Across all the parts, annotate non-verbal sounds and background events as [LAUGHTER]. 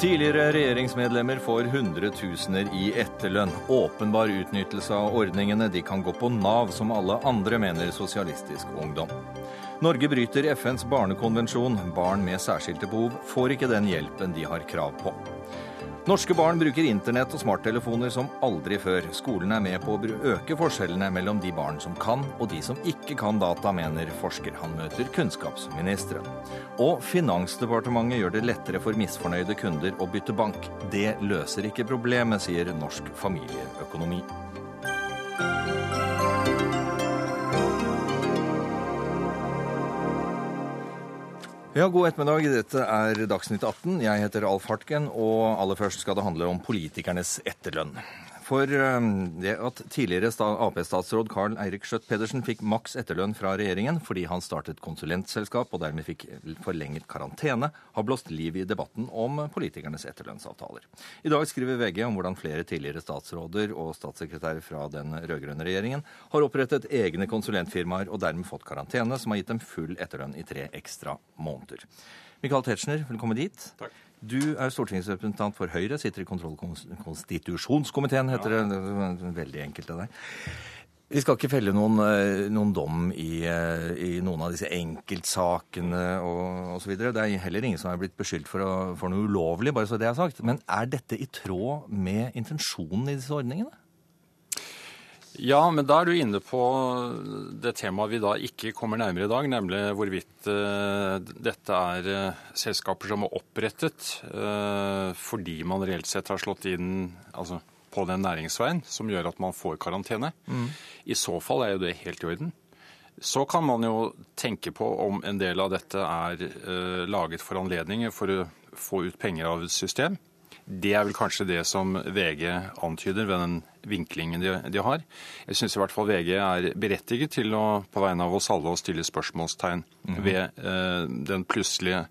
Tidligere regjeringsmedlemmer får hundretusener i etterlønn. Åpenbar utnyttelse av ordningene. De kan gå på Nav, som alle andre, mener Sosialistisk Ungdom. Norge bryter FNs barnekonvensjon. Barn med særskilte behov får ikke den hjelpen de har krav på. Norske barn bruker internett og smarttelefoner som aldri før. Skolen er med på å øke forskjellene mellom de barn som kan og de som ikke kan data, mener forsker. Han møter kunnskapsministeren. Og Finansdepartementet gjør det lettere for misfornøyde kunder å bytte bank. Det løser ikke problemet, sier Norsk familieøkonomi. Ja, God ettermiddag. Dette er Dagsnytt 18. Jeg heter Alf Hartgen, og aller først skal det handle om politikernes etterlønn. For eh, det at tidligere Ap-statsråd Carl Eirik Schjøtt-Pedersen fikk maks etterlønn fra regjeringen fordi han startet konsulentselskap og dermed fikk forlenget karantene, har blåst liv i debatten om politikernes etterlønnsavtaler. I dag skriver VG om hvordan flere tidligere statsråder og statssekretærer fra den rød-grønne regjeringen har opprettet egne konsulentfirmaer og dermed fått karantene, som har gitt dem full etterlønn i tre ekstra måneder. Michael Tetzschner, velkommen dit. Takk. Du er stortingsrepresentant for Høyre, sitter i kontroll- og konstitusjonskomiteen, heter det. det veldig enkelt av deg. Vi skal ikke felle noen, eh, noen dom i, eh, i, noen av disse enkeltsakene og osv. Det er heller ingen som er blitt beskyldt for, å, for noe ulovlig, bare så det er sagt. Men er dette i tråd med intensjonen i disse ordningene? Ja, men da er du inne på det temaet vi da ikke kommer nærmere i dag, nemlig hvorvidt uh, dette er uh, selskaper som er opprettet uh, fordi man reelt sett har slått inn altså, på den næringsveien som gjør at man får karantene. Mm. I så fall er jo det helt i orden. Så kan man jo tenke på om en del av dette er laget for anledninger for å få ut penger av et system. Det er vel kanskje det som VG antyder ved den vinklingen de, de har. Jeg syns i hvert fall VG er berettiget til å på vegne av oss alle å stille spørsmålstegn mm -hmm. ved eh, den plutselige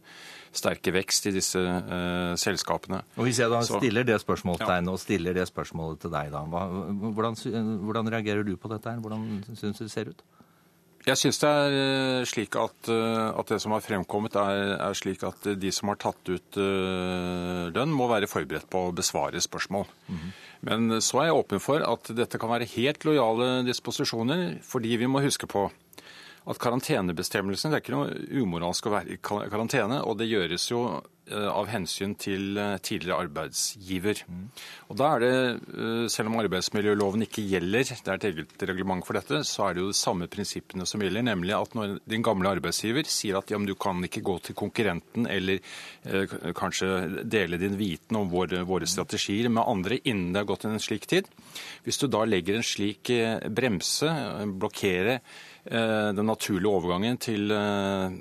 sterke vekst i disse eh, selskapene. Og Hvis jeg da stiller det spørsmålstegnet ja. og stiller det spørsmålet til deg, da, hva, hvordan, hvordan, reagerer du på dette? her? Hvordan syns du det ser ut? Jeg syns det er eh, slik at, eh, at, det som har fremkommet, er, er, slik at de som har tatt ut uh, lønn, må være forberedt på å besvare spørsmål. Mm -hmm. Men så er jeg åpen for at dette kan være helt lojale disposisjoner, fordi vi må huske på at karantenebestemmelsene Det er ikke noe umoralsk å være i karantene, og det gjøres jo Eh, av hensyn til eh, tidligere arbeidsgiver. Og da er det, eh, Selv om arbeidsmiljøloven ikke gjelder, det er et eget reglement for dette, så er det jo de samme prinsippene som gjelder. Nemlig at når din gamle arbeidsgiver sier at ja, men du kan ikke gå til konkurrenten eller eh, kanskje dele din viten om våre, våre strategier med andre innen det har gått en slik tid. Hvis du da legger en slik bremse, blokkere Eh, den naturlige overgangen til eh,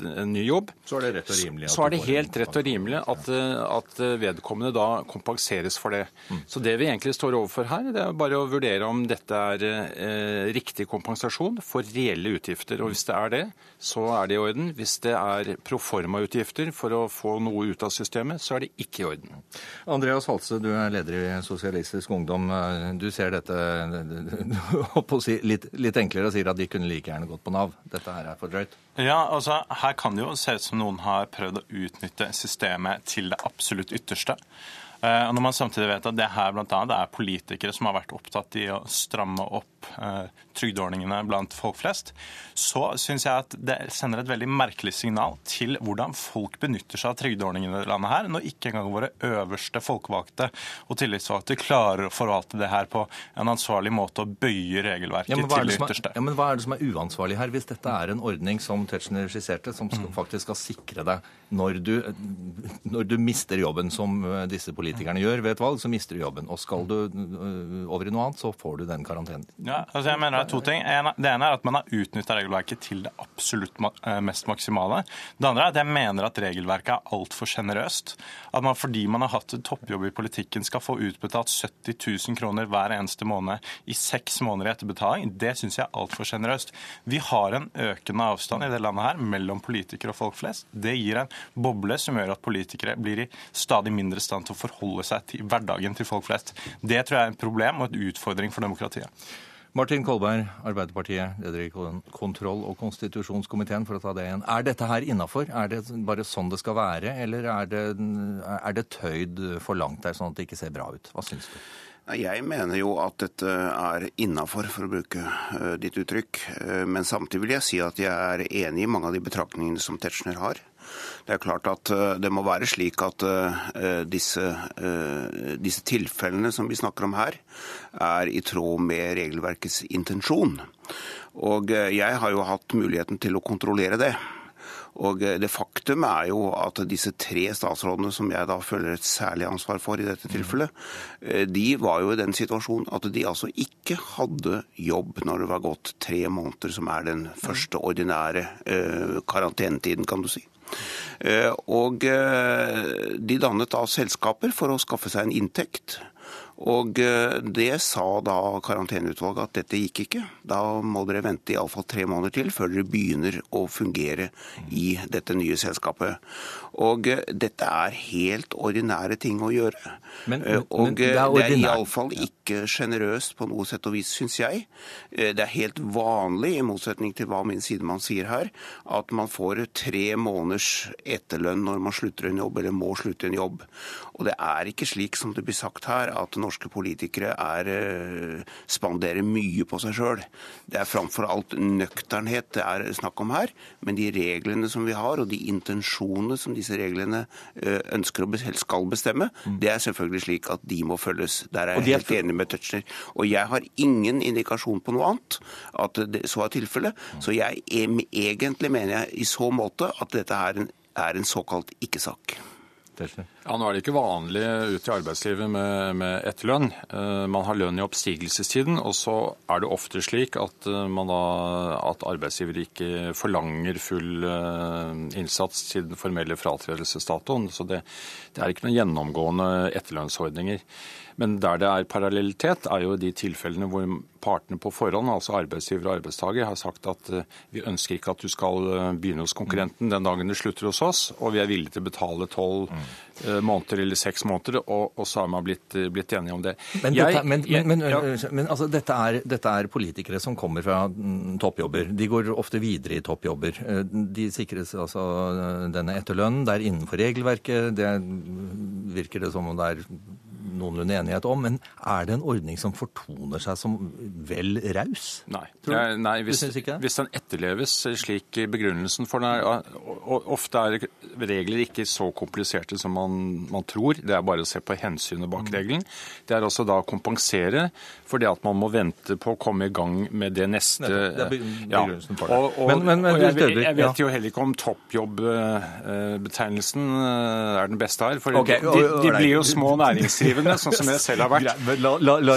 et, en ny jobb, så er det, rett og rimelig så er det helt rett og rimelig at, eh, at vedkommende da kompenseres for det. Mm. Så det vi egentlig står overfor her, det er bare å vurdere om dette er eh, riktig kompensasjon for reelle utgifter. Og hvis det er det, så er det i orden. Hvis det er proforma-utgifter for å få noe ut av systemet, så er det ikke i orden. Andreas Halse, du er leder i Sosialistisk Ungdom. Du ser dette [LAUGHS] litt, litt enklere og sier at de kunne like gjerne gått på Nav. Dette her er for drøyt. Ja, altså Her kan det jo se ut som noen har prøvd å utnytte systemet til det absolutt ytterste. Eh, og Når man samtidig vet at det her annet er politikere som har vært opptatt i å stramme opp eh, trygdeordningene blant folk flest, så syns jeg at det sender et veldig merkelig signal til hvordan folk benytter seg av trygdeordningene i landet her, når ikke engang våre øverste folkevalgte og tillitsvalgte klarer å forvalte det her på en ansvarlig måte og bøye regelverket ja, til det ytterste. Ja, men Hva er det som er uansvarlig her, hvis dette er en ordning som Tetzschner skisserte, som skal, mm. faktisk skal sikre deg når du, når du mister jobben, som disse politikerne gjør ved et valg, så mister du jobben. Og skal du over i noe annet, så får du den karantenen. Ja, altså jeg mener Det er to ting. Det ene er at man har utnytta regelverket til det absolutt øh, mest maksimale. Det andre er at jeg mener at regelverket er altfor sjenerøst. At man fordi man har hatt en toppjobb i politikken skal få utbetalt 70 000 kroner hver eneste måned i seks måneder i etterbetaling, det syns jeg er altfor sjenerøst. Vi har en økende avstand i det landet her mellom politikere og folk flest. Det gir en boble som gjør at politikere blir i stadig mindre stand til å forholde seg til hverdagen til folk flest. Det tror jeg er et problem og en utfordring for demokratiet. Martin Kolberg, Arbeiderpartiet, leder i kontroll- og konstitusjonskomiteen, for å ta det igjen. Er dette her innafor? Er det bare sånn det skal være, eller er det, er det tøyd for langt der, sånn at det ikke ser bra ut? Hva syns du? Jeg mener jo at dette er innafor, for å bruke uh, ditt uttrykk. Uh, men samtidig vil jeg si at jeg er enig i mange av de betraktningene som Tetzschner har. Det er klart at uh, det må være slik at disse, disse tilfellene som vi snakker om her, er i tråd med regelverkets intensjon. Og jeg har jo hatt muligheten til å kontrollere det. Og eh, det faktum er jo at disse tre statsrådene som jeg da føler et særlig ansvar for i dette tilfellet, eh, de var jo i den situasjonen at de altså ikke hadde jobb når det var gått tre måneder, som er den første ordinære eh, karantenetiden, kan du si. Og de dannet da selskaper for å skaffe seg en inntekt. Og eh, det sa da karanteneutvalget at dette gikk ikke. Da må dere vente iallfall tre måneder til før dere begynner å fungere i dette nye selskapet. Og eh, dette er helt ordinære ting å gjøre. Men, men, og det er, det er iallfall ikke sjenerøst på noe sett og vis, syns jeg. Det er helt vanlig, i motsetning til hva min sidemann sier her, at man får tre måneders etterlønn når man slutter en jobb, eller må slutte en jobb. Og det er ikke slik som det blir sagt her, at norske politikere er, eh, spanderer mye på seg sjøl. Det er framfor alt nøkternhet det er snakk om her. Men de reglene som vi har, og de intensjonene som disse reglene eh, ønsker å skal bestemme, mm. det er selvfølgelig slik at de må følges. Der er jeg helt enig med Tetzschner. Og jeg har ingen indikasjon på noe annet at det så er tilfellet. Så jeg egentlig mener jeg i så måte at dette er en, er en såkalt ikke-sak. Ja, Nå er det ikke vanlig ute i arbeidslivet med, med etterlønn. Eh, man har lønn i oppsigelsestiden, og så er det ofte slik at, man da, at arbeidsgiver ikke forlanger full eh, innsats til den formelle fratredelsesdatoen. Så det, det er ikke noen gjennomgående etterlønnsordninger. Men der det er parallellitet, er jo de tilfellene hvor partene på forhånd, altså arbeidsgiver og arbeidstaker, har sagt at eh, vi ønsker ikke at du skal eh, begynne hos konkurrenten den dagen du slutter hos oss, og vi er villige til å betale tolv mm. Måneder eller seks måneder, og, og så har man blitt, blitt enige om det. Men, dette, men, men, ja. men altså, dette, er, dette, er, politikere som kommer fra mm, toppjobber. De går ofte videre i toppjobber. De sikres altså denne etterlønnen. Det er innenfor regelverket. Det virker det som om det er noenlunde enighet om. Men er det en ordning som fortoner seg som vel raus? Nei. Jeg, nei hvis, hvis, den etterleves slik begrunnelsen for den er Ofte er regler ikke så kompliserte som man, man, tror. Det er bare å se på hensynet bak mm. regelen. Det er også da å kompensere for det at man må vente på å komme i gang med det neste Det er begrunnelsen for det. Og, og, men, men, men, og jeg, jeg, vet jo heller ikke om toppjobbbetegnelsen eh, er den beste her. For okay, de, de, blir jo små næringsdrivende, sånn som jeg selv har vært. La, la, la,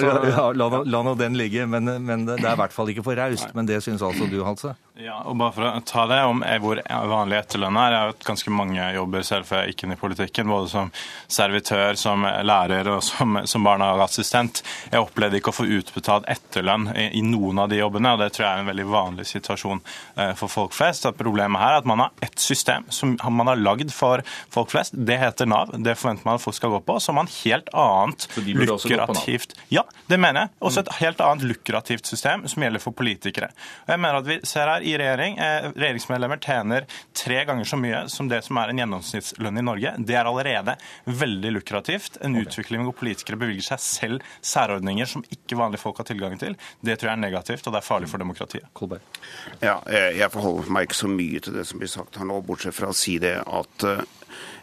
la, la nå den ligge, men, men, det er i hvert fall ikke for raust. Men det syns altså du, Halse? Ja, og bare for å ta det om hvor vanlig etterlønn er. Jeg har hatt ganske mange jobber selv før jeg gikk inn i politikken, både som servitør, som lærer og som, som barnehageassistent. Jeg opplevde ikke å få utbetalt etterlønn i, i, noen av de jobbene, og det tror jeg er en veldig vanlig situasjon eh, for folk flest. At problemet her er at man har ett system som man har lagd for folk flest. Det heter Nav. Det forventer man at folk skal gå på. Har man helt annet lukrativt Ja, det mener jeg. Også et helt annet lukrativt system som gjelder for politikere. Og jeg mener at vi ser her i regjering. Eh, regjeringsmedlemmer tjener tre ganger så mye som det som er en gjennomsnittslønn i Norge. Det er allerede veldig lukrativt. En okay. utvikling hvor politikere bevilger seg selv særordninger som ikke vanlige folk har tilgang til, det tror jeg er negativt, og det er farlig for demokratiet. Kolberg. Ja, jeg forholder meg ikke så mye til det som blir sagt her nå, bortsett fra å si det at eh,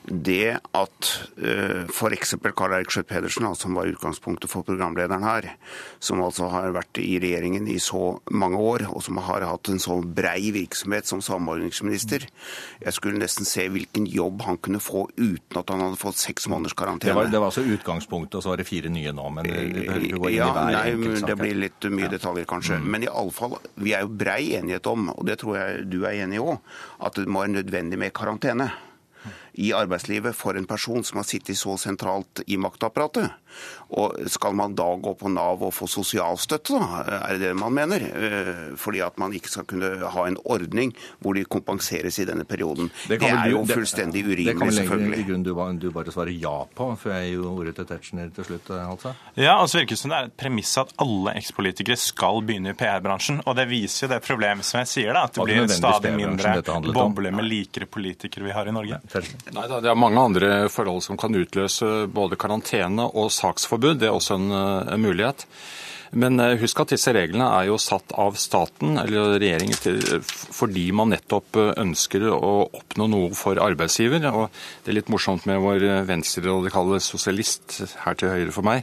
det at uh, f.eks. Karl Eirik Schjøtt-Pedersen, som var utgangspunktet for programlederen her, som altså har vært i regjeringen i så mange år, og som har hatt en så brei virksomhet som samordningsminister Jeg skulle nesten se hvilken jobb han kunne få uten at han hadde fått seks måneders karantene. Det var, det var altså utgangspunktet, og så var det fire nye nå. Men vi behøver ikke gå inn ja, i hver nei, Det blir litt mye ja. detaljer, kanskje. Mm. Men fall, vi er jo brei enighet om, og det tror jeg du er enig i òg, at det må være nødvendig med karantene. I arbeidslivet for en person som har sittet så sentralt i maktapparatet. Og Skal man da gå på Nav og få sosialstøtte, da? Er det det man mener? Eh, fordi at man ikke skal kunne ha en ordning hvor de kompenseres i denne perioden. Det, det er jo fullstendig urimelig, det kan selvfølgelig. I grunn du, du bare svarer ja på, før jeg gir ordet til Tetzschner til slutt, altså? Ja, altså virker som det er et premiss at alle ekspolitikere skal begynne i PR-bransjen. Og det viser jo det problemet som jeg sier, da, at det blir stadig mindre boble med likere politikere vi har i Norge. Nei, da, Det er mange andre forhold som kan utløse både karantene og saksforbud. Det er også en, eh, en mulighet. Men eh, husk at disse reglene er jo satt av staten eller regjeringen fordi man nettopp eh, ønsker å oppnå noe for arbeidsgiver. Og det er litt morsomt med vår venstreradikale sosialist her til høyre for meg,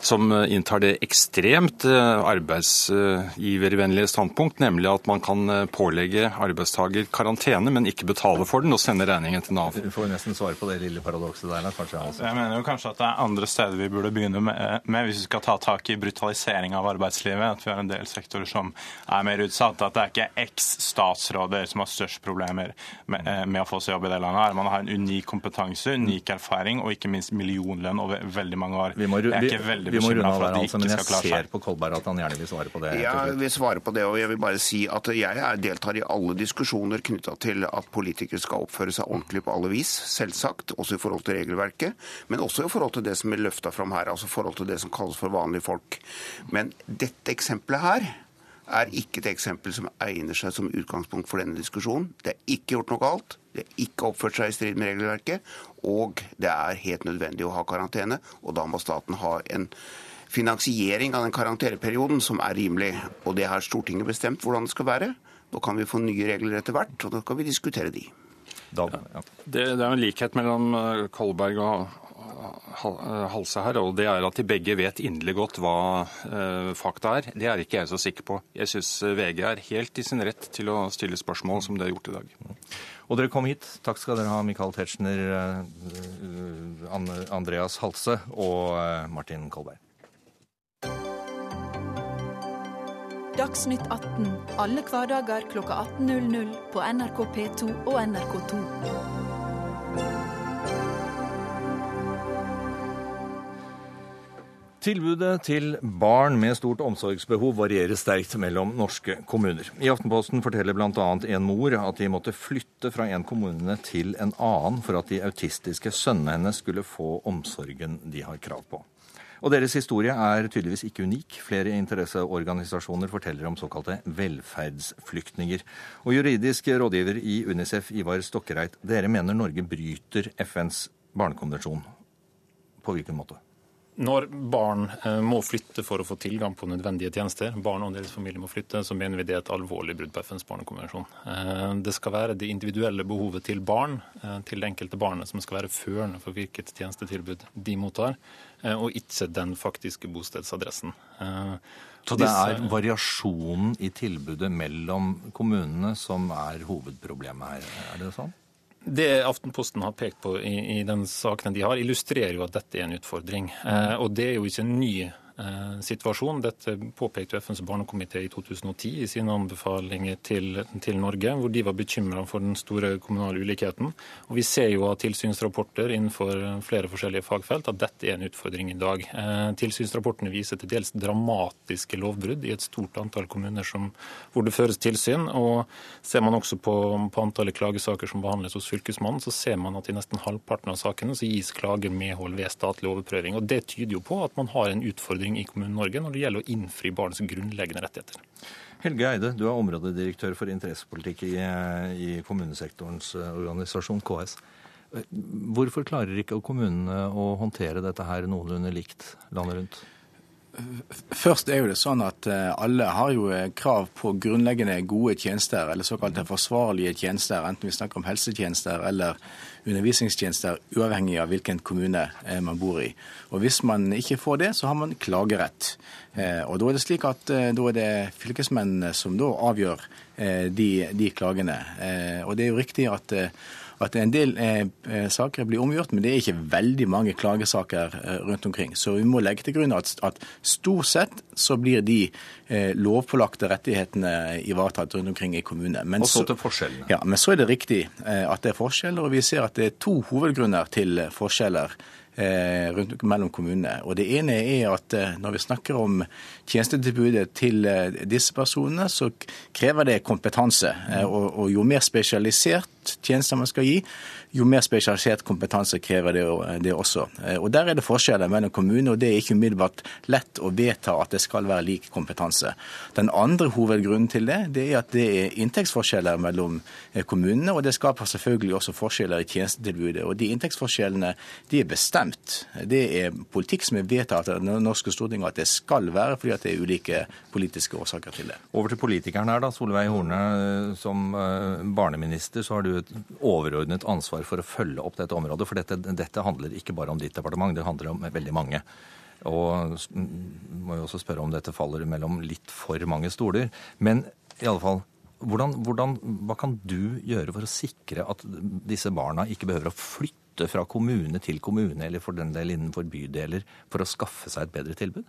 som eh, inntar det ekstremt arbeidsgivervennlige standpunkt, nemlig at man kan pålegge arbeidstaker karantene, men ikke betale for den og sende regningen til Nav. Du får nesten svare på det lille paradokset der. kanskje. Altså. Jeg mener jo kanskje at det er andre steder vi burde begynne med, med hvis vi skal ta tak i brutalisering regulering av arbeidslivet. At vi har en del sektorer som er mer utsatt. At det er ikke eks-statsråder som har størst problemer med, eh, med, å få seg jobb i det landet. her. Man har en unik kompetanse, unik erfaring og ikke minst millionlønn over veldig mange år. Vi må, jeg er ikke veldig bekymra for at de altså, ikke skal klare seg. Men jeg ser på Kolberg at han gjerne vil svare på det. Ja, jeg vil svare på det, og jeg vil bare si at jeg deltar i alle diskusjoner knytta til at politikere skal oppføre seg ordentlig på alle vis. Selvsagt, også i forhold til regelverket, men også i forhold til det som er løfta fram her, altså i forhold til det som kalles for vanlige folk. Men men dette eksempelet her er ikke et eksempel som egner seg som utgangspunkt for denne diskusjonen. Det er ikke gjort noe galt, det er ikke oppført seg i strid med regelverket, og det er helt nødvendig å ha karantene. Og da må staten ha en finansiering av den karanteneperioden som er rimelig. Og det har Stortinget bestemt hvordan det skal være. Nå kan vi få nye regler etter hvert, og da kan vi diskutere de. Ja. det, det, er en likhet mellom eh, Kolberg og, halse her, og det er at de begge vet inderlig godt hva uh, fakta er. Det er ikke jeg så sikker på. Jeg syns eh, VG er helt i sin rett til å stille spørsmål som det er gjort i dag. Og dere kom hit. Takk skal dere ha, Michael Tetzschner, Andreas Halse og Martin Kolberg. Dagsnytt 18 alle hverdager kl 18.00 på NRK P2 og NRK2. Tilbudet til barn med stort omsorgsbehov varierer sterkt mellom norske kommuner. I Aftenposten forteller bl.a. en mor at de måtte flytte fra en kommune til en annen for at de autistiske sønnene hennes skulle få omsorgen de har krav på. Og deres historie er tydeligvis ikke unik. Flere interesseorganisasjoner forteller om såkalte velferdsflyktninger. Og juridisk rådgiver i Unicef, Ivar Stokkereit, dere mener Norge bryter FNs barnekonvensjon. På hvilken måte? Når barn eh, må flytte for å få tilgang på nødvendige tjenester, barn og deres familie må flytte, så mener vi det er et alvorlig brudd på FNs barnekonvensjon. Eh, det skal være det individuelle behovet til barn, eh, til det enkelte barnet, som skal være førende for hvilket tjenestetilbud de mottar, og ikke den faktiske bostedsadressen. Så det er variasjonen i tilbudet mellom kommunene som er hovedproblemet her, er det sånn? Det Aftenposten har pekt på i, i den saken de har, illustrerer jo at dette er en utfordring. Eh, og det er jo ikke en ny Eh, situasjon. Dette påpekte FNs barnekomité i 2010 i sine anbefalinger til, til Norge, hvor de var bekymra for den store kommunale ulikheten. Og Vi ser jo av tilsynsrapporter innenfor flere forskjellige fagfelt at dette er en utfordring i dag. Eh, tilsynsrapportene viser til dels dramatiske lovbrudd i et stort antall kommuner som, hvor det føres tilsyn. og Ser man også på, på antallet klagesaker som behandles hos Fylkesmannen, så ser man at i nesten halvparten av sakene så gis klager medhold ved statlig overprøving. Og Det tyder jo på at man har en utfordring utfordring i Kommune-Norge når det gjelder å innfri barns grunnleggende rettigheter. Helge Eide, du er områdedirektør for interessepolitikk i, i kommunesektorens eh, organisasjon KS. Hvorfor klarer ikke kommunene å håndtere dette her noenlunde likt landet rundt? Først er jo det sånn at eh, alle har jo eh, krav på grunnleggende gode tjenester, eller såkalte forsvarlige tjenester, enten vi snakker om helsetjenester eller undervisningstjenester, uavhengig av hvilken kommune eh, man bor i. Og Hvis man ikke får det, så har man klagerett. Og Da er det slik at da er det fylkesmennene som da avgjør de, de klagene. Og Det er jo riktig at at en del eh, saker blir omgjort, men det er ikke veldig mange klagesaker eh, rundt omkring. Så vi må legge til grunn at, at stort sett så blir de eh, lovpålagte rettighetene ivaretatt rundt omkring i kommunene. Men og så til forskjellene. Ja, men så er det riktig eh, at det er forskjeller, og vi ser at det er to hovedgrunner til forskjeller Eh, rundt mellom kommunene. Og Det ene er at eh, når vi snakker om tjenestetilbudet til eh, disse personene, så krever det kompetanse. Og, og jo mer spesialisert tjenester man skal gi, jo mer spesialisert kompetanse krever det, det, også. Og Der er det forskjeller mellom kommunene, og det er ikke umiddelbart lett å vedta at det skal være lik kompetanse. Den andre hovedgrunnen til det, det er at det er inntektsforskjeller mellom kommunene, og det skaper selvfølgelig også forskjeller i tjenestetilbudet. Og De inntektsforskjellene de er bestemt. Det er politikk som er vedtatt av det norske storting at det skal være, fordi at det er ulike politiske årsaker til det. Over til politikeren her, da. Solveig Horne, som eh, barneminister så har du et overordnet ansvar for å følge opp dette området. For dette, dette handler ikke bare om ditt departement, det handler om veldig mange. Og må jo også spørre om dette faller mellom litt for mange stoler. Men i alle fall, hvordan, hvordan, hva kan du gjøre for å sikre at disse barna ikke behøver å flytte fra kommune til kommune, eller for den del innenfor bydeler, for å skaffe seg et bedre tilbud?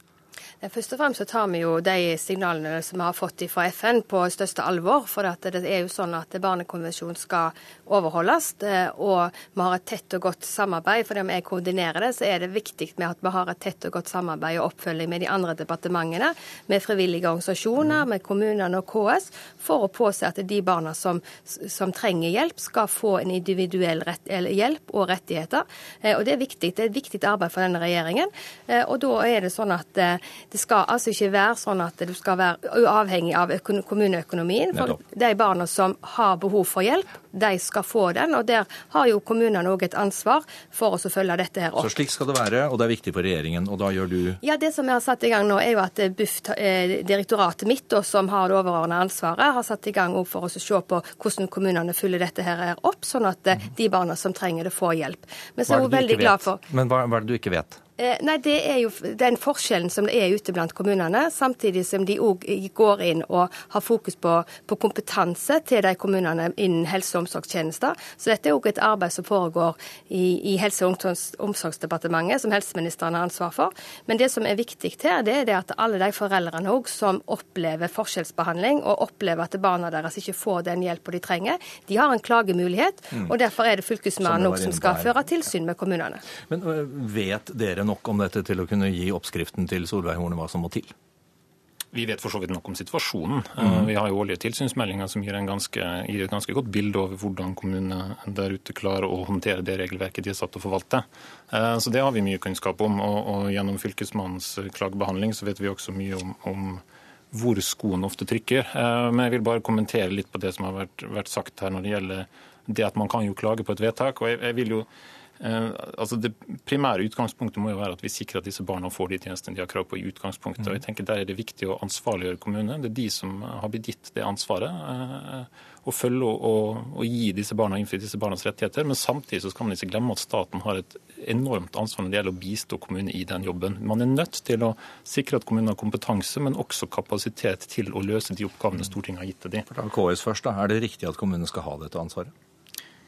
Først og fremst så tar vi jo de signalene som vi har fått fra FN på største alvor. For det er jo sånn at Barnekonvensjonen skal overholdes. Eh, og vi har et tett og godt samarbeid. For om jeg koordinerer det, så er det viktig med at vi har et tett og godt samarbeid og oppfølging med de andre departementene, med frivillige organisasjoner, med kommunene og KS, for å påse at de barna som, som trenger hjelp, skal få en individuell rett, hjelp og rettigheter. Eh, og det er viktig. Det er et viktig arbeid for denne regjeringen. Eh, og da er det sånn at det skal altså ikke være sånn at du skal være uavhengig av kommuneøkonomien. For de barna som har behov for hjelp, de skal få den. Og der har jo kommunene òg et ansvar for å følge dette her opp. Så slik skal det være, og det er viktig for regjeringen. Og da gjør du Ja, det som vi har satt i gang nå, er jo at BUF, eh, direktoratet mitt, som har det overordnede ansvaret, har satt i gang for å se på hvordan kommunene følger dette her opp, sånn at eh, de barna som trenger det, får hjelp. Men så er hun veldig glad for Men hva er det du ikke vet? Eh, nei, Det er jo den forskjellen som det er ute blant kommunene, samtidig som de òg går inn og har fokus på, på, kompetanse til de kommunene innen helse- og omsorgstjenester. Så dette er òg et arbeid som foregår i, i Helse- og omsorgsdepartementet, som helseministeren har ansvar for. Men det som er viktig her, det er det at alle de foreldrene òg som opplever forskjellsbehandling, og opplever at barna deres ikke får den hjelpa de trenger, de har en klagemulighet. Mm. og Derfor er det fylkesmannen òg som skal føre tilsyn med kommunene. Men vet dere nå nok om dette til å kunne gi oppskriften til Solveig Horne hva som må til? Vi vet for så vidt nok om situasjonen. Mm. Vi har jo årlige tilsynsmeldinger som gir, ganske, gir, et ganske godt bilde over hvordan kommunene der ute klarer å håndtere det regelverket de er satt til å forvalte. Eh, så det har vi mye kunnskap om. Og, og gjennom Fylkesmannens klagebehandling så vet vi også mye om, om hvor skoen ofte trykker. Eh, men jeg vil bare kommentere litt på det som har vært, vært sagt her når det gjelder det at man kan jo klage på et vedtak. og jeg, jeg vil jo Eh, altså Det primære utgangspunktet må jo være at vi sikrer at disse barna får de tjenestene de har krav på i utgangspunktet. Og jeg tenker Der er det viktig å ansvarliggjøre kommunene. Det er de som har blitt gitt det ansvaret. Eh, å følge og, og, gi disse barna innfri disse barnas rettigheter. Men samtidig så skal man ikke glemme at staten har et enormt ansvar når det gjelder å bistå kommunene i den jobben. Man er nødt til å sikre at kommunene har kompetanse, men også kapasitet til å løse de oppgavene Stortinget har gitt til dem. KS først da. Er det riktig at kommunene skal ha dette ansvaret?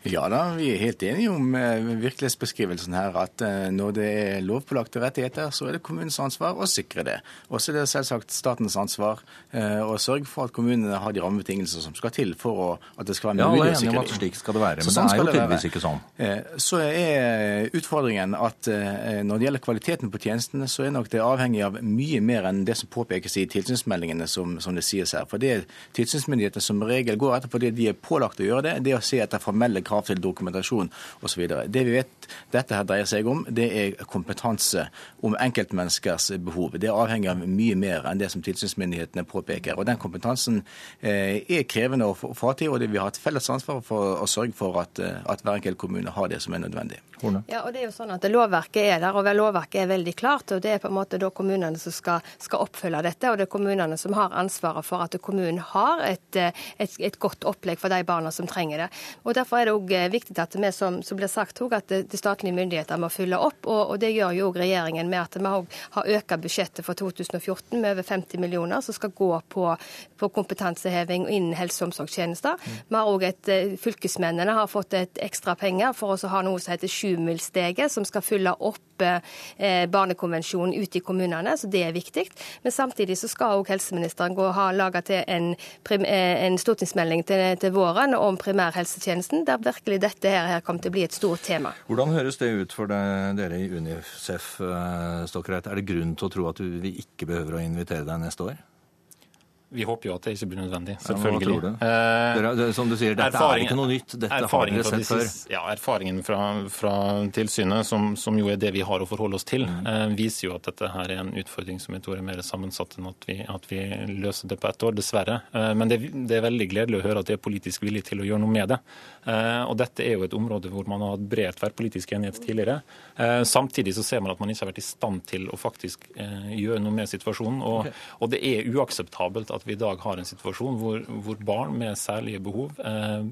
Ja da, vi er helt enige om eh, virkelighetsbeskrivelsen her. At eh, når det er lovpålagte rettigheter, så er det kommunens ansvar å sikre det. Og så er det selvsagt statens ansvar eh, å sørge for at kommunene har de rammebetingelser som skal til for at det skal være mulig å sikre det. Ja, at slik skal det være, men så sånn det er jo tydeligvis ikke sånn. Så er utfordringen at når det gjelder kvaliteten på tjenestene, så er nok det avhengig av mye mer enn det som påpekes i tilsynsmeldingene, som, som det sies her. For det tilsynsmyndighetene som regel går etter fordi de er pålagt å gjøre det, det er å se etter formelle krav krav til dokumentasjon osv. Det vi vet dette her dreier seg om, det er kompetanse om enkeltmenneskers behov. Det avhenger av mye mer enn det som tilsynsmyndighetene påpeker. Og Den kompetansen eh, er krevende å få til, og vi har et felles ansvar for å sørge for at, eh, at hver enkelt kommune har det som er nødvendig. Ja, og det er jo sånn at Lovverket er der, og lovverket er veldig klart. og Det er på en måte da kommunene som skal, skal oppfylle dette. og Det er kommunene som har ansvaret for at kommunen har et, eh, et, et godt opplegg for de barna som trenger det. Og Derfor er det òg òg viktig at vi, som, som blir sagt, at de statlige myndigheter må følge opp. Og, og det gjør jo òg regjeringen med at vi har økt budsjettet for 2014 med over 50 millioner som skal gå på, på kompetanseheving innen helse- og omsorgstjenester. Mm. Vi har òg et Fylkesmennene har fått et ekstra penger for å ha noe som heter Sjumilssteget, som skal fylle opp eh, barnekonvensjonen ute i kommunene, så det er viktig. Men samtidig så skal òg helseministeren gå, og ha laga til en, eh, en stortingsmelding til, til, våren om primærhelsetjenesten, der virkelig dette her, her kommer til å bli et stort tema. Hvordan høres det ut for dere i UNICEF-stokkerett? Er det grunn til å tro at vi ikke behøver å invitere deg neste år? Vi håper jo at det ikke blir nødvendig. Selvfølgelig. Ja, det? det, som du sier, dette er ikke noe nytt. Dette har dere sett før. Ja, Erfaringen fra, fra tilsynet, som, som, jo er det vi har å forholde oss til, mm. eh, viser jo at dette her er en utfordring som jeg tror er mer sammensatt enn at vi, at vi løser det på ett år, dessverre. Eh, men det, det, er veldig gledelig å høre at det er politisk vilje til å gjøre noe med det. Eh, og dette er jo et område hvor man har hatt bred tverrpolitisk enighet tidligere. Eh, samtidig så ser man at man ikke har vært i stand til å faktisk eh, gjøre noe med situasjonen. Og, okay. og det er uakseptabelt at vi i dag har en situasjon hvor, hvor barn med særlige behov eh,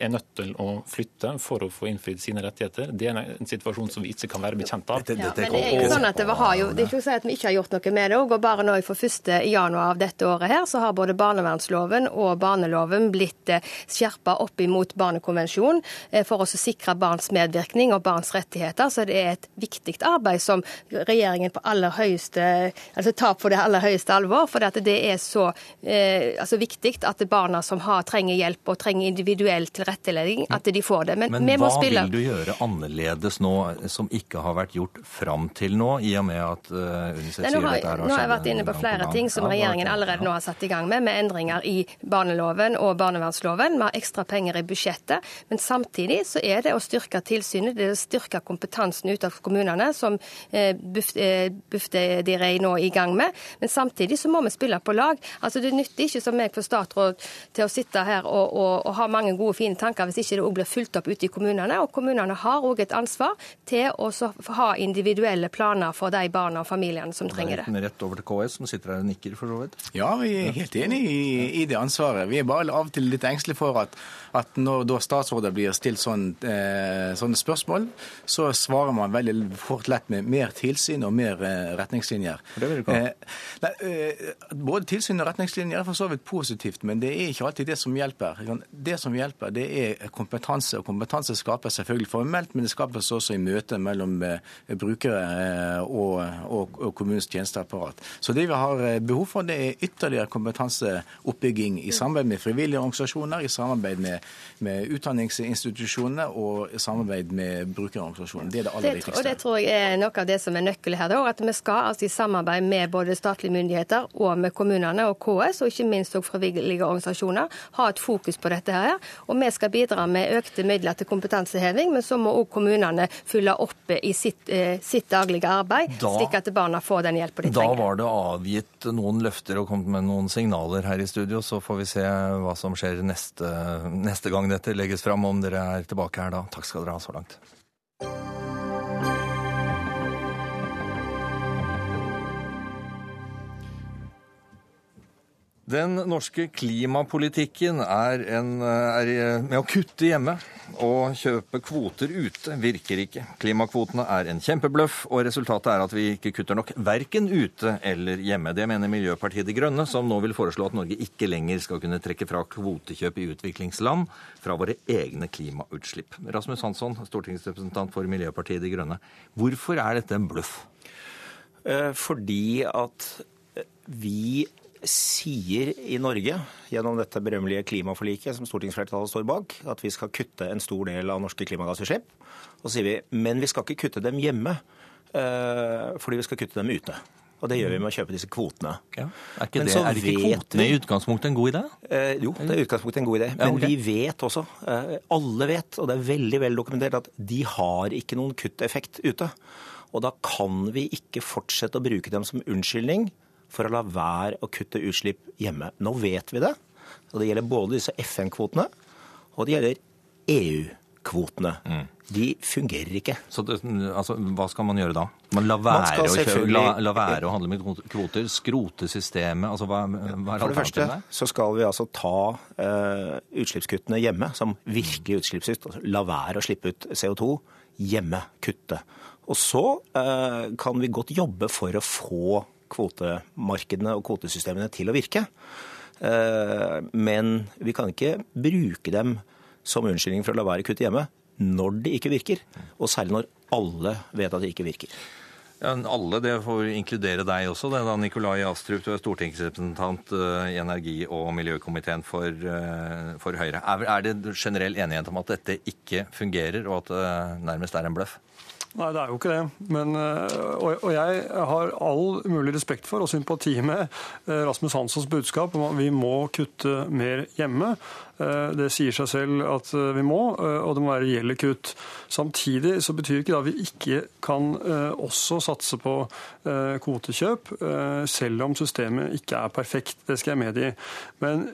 er nødt til å flytte for å få innfridd sine rettigheter. Det er en situasjon som vi ikke kan være bekjent av. Ja, men det er ikke sånn at det, har jo, det er ikke å si at vi ikke har gjort noe med det. Og bare nå for 1. januar av dette året her, så har både barnevernsloven og barneloven blitt eh, skjerpa opp imot barnekonvensjonen eh, for å sikre barns medvirkning og barns rettigheter. Så det er et viktig arbeid som regjeringen på aller høyeste, altså tar på det aller høyeste alvor. For det er så eh, altså viktig at barna som har, trenger hjelp og trenger individuell tilrettelegging, at de får det. Men, Men hva vil du gjøre annerledes nå som ikke har vært gjort fram til nå, i og med at uh, UNICEF sier dette har skjedd? Nå har jeg vært inne på flere ting som regjeringen allerede nå har satt i gang med, med endringer i barneloven og barnevernsloven. Vi har ekstra penger i budsjettet. Men samtidig så er det å styrke tilsynet, det er å styrke kompetansen ut av kommunene, som eh, Bufdir eh, er nå i gang med. Men samtidig så må vi spille på lag. Altså Det nytter ikke som meg for statsråd til å sitte her og, og, og ha mange gode, fine tanker hvis ikke det òg blir fulgt opp ute i kommunene. Og kommunene har òg et ansvar til å ha individuelle planer for de barna og familiene som trenger det. Rett over til KS, som sitter her og nikker, for så vidt. Ja, vi er helt enig i, i, det ansvaret. Vi er bare av og til litt engstelige for at, at når da statsråder blir stilt sånn, eh, sånne spørsmål, så svarer man veldig fort lett med mer tilsyn og mer eh, retningslinjer. Det vil du ikke ha. Eh, eh, både tilsyn og retningslinjer retningslinjer er for så vidt positivt, men det er ikke alltid det som hjelper. Det som hjelper, det er kompetanse. Og kompetanse skapes selvfølgelig formelt, men det skapes også i møte mellom eh, brukere eh, og, og, og kommunens tjenesteapparat. Så det vi har eh, behov for, det er ytterligere kompetanseoppbygging i samarbeid med frivillige organisasjoner, i samarbeid med, med utdanningsinstitusjonene og i samarbeid med brukerorganisasjoner. Det er det aller viktigste. Og Det tror jeg er noe av det som er nøkkelen her. At vi skal altså i samarbeid med både statlige myndigheter og med kommunene og KS og ikke minst også frivillige organisasjoner ha et fokus på dette. her. Og Vi skal bidra med økte midler til kompetanseheving, men så må òg kommunene fylle opp i sitt, eh, sitt daglige arbeid, da, slik at barna får den hjelpen de trenger. Da var det avgitt noen løfter og kommet med noen signaler her i studio. Så får vi se hva som skjer neste, neste gang dette legges fram, om dere er tilbake her da. Takk skal dere ha så langt. Den norske klimapolitikken er, en, er, med å kutte hjemme og kjøpe kvoter ute virker ikke. Klimakvotene er en kjempebløff, og resultatet er at vi ikke kutter nok verken ute eller hjemme. Det mener Miljøpartiet De Grønne, som nå vil foreslå at Norge ikke lenger skal kunne trekke fra kvotekjøp i utviklingsland fra våre egne klimautslipp. Rasmus Hansson, stortingsrepresentant for Miljøpartiet De Grønne. Hvorfor er dette en bløff? Eh, fordi at vi sier i Norge, gjennom dette berømmelige klimaforliket som stortingsflertallet står bak, at vi skal kutte en stor del av norske klimagassutslipp. Og så sier vi men vi skal ikke kutte dem hjemme, eh, fordi vi skal kutte dem ute. Og det gjør vi med å kjøpe disse kvotene. Ja. Er ikke, det, er ikke kvotene i utgangspunktet en god idé? Eh, jo, det er i utgangspunktet en god idé. Men ja, okay. vi vet også, eh, alle vet, og det er veldig vel dokumentert, at de har ikke noen kutteffekt ute. Og da kan vi ikke fortsette å bruke dem som unnskyldning for å la være å kutte utslipp hjemme. Nå vet vi det. Og det gjelder både disse FN-kvotene, og det gjelder EU-kvotene Mm. De fungerer ikke. Så det, altså, hva skal man gjøre da? Man la være, kjøpe, selvfølgelig- la, la være å handle med kvoter? Skrote systemet? Altså, hva, hva For det første så skal vi altså ta uh, utslippskuttene hjemme som virker utslippskutt. Altså, la være å slippe ut CO2 hjemme. Kutte. Og så uh, kan vi godt jobbe for å få kvotemarkedene og kvotesystemene til å virke. Eh, men vi kan ikke bruke dem som unnskyldning for å la være å kutte hjemme når de ikke virker. Og særlig når alle vet at de ikke virker. Ja, alle, det får inkludere deg også, det er da, Nikolai Astrup, du er stortingsrepresentant eh, i energi- og miljøkomiteen for, eh, for Høyre. Er, er det generell enighet om at dette ikke fungerer, og at det nærmest er en bløff? Nei, det er jo ikke det. Men, øh, og, og jeg har all mulig respekt for og sympati med øh, Rasmus Hanssons budskap om at vi må kutte mer hjemme. Eh, Det sier seg selv at øh, vi må, øh, og det må være reelle kutt. Samtidig så betyr ikke det at vi ikke kan også satse på kvotekjøp, selv om systemet ikke er perfekt. Det skal jeg medgi. Men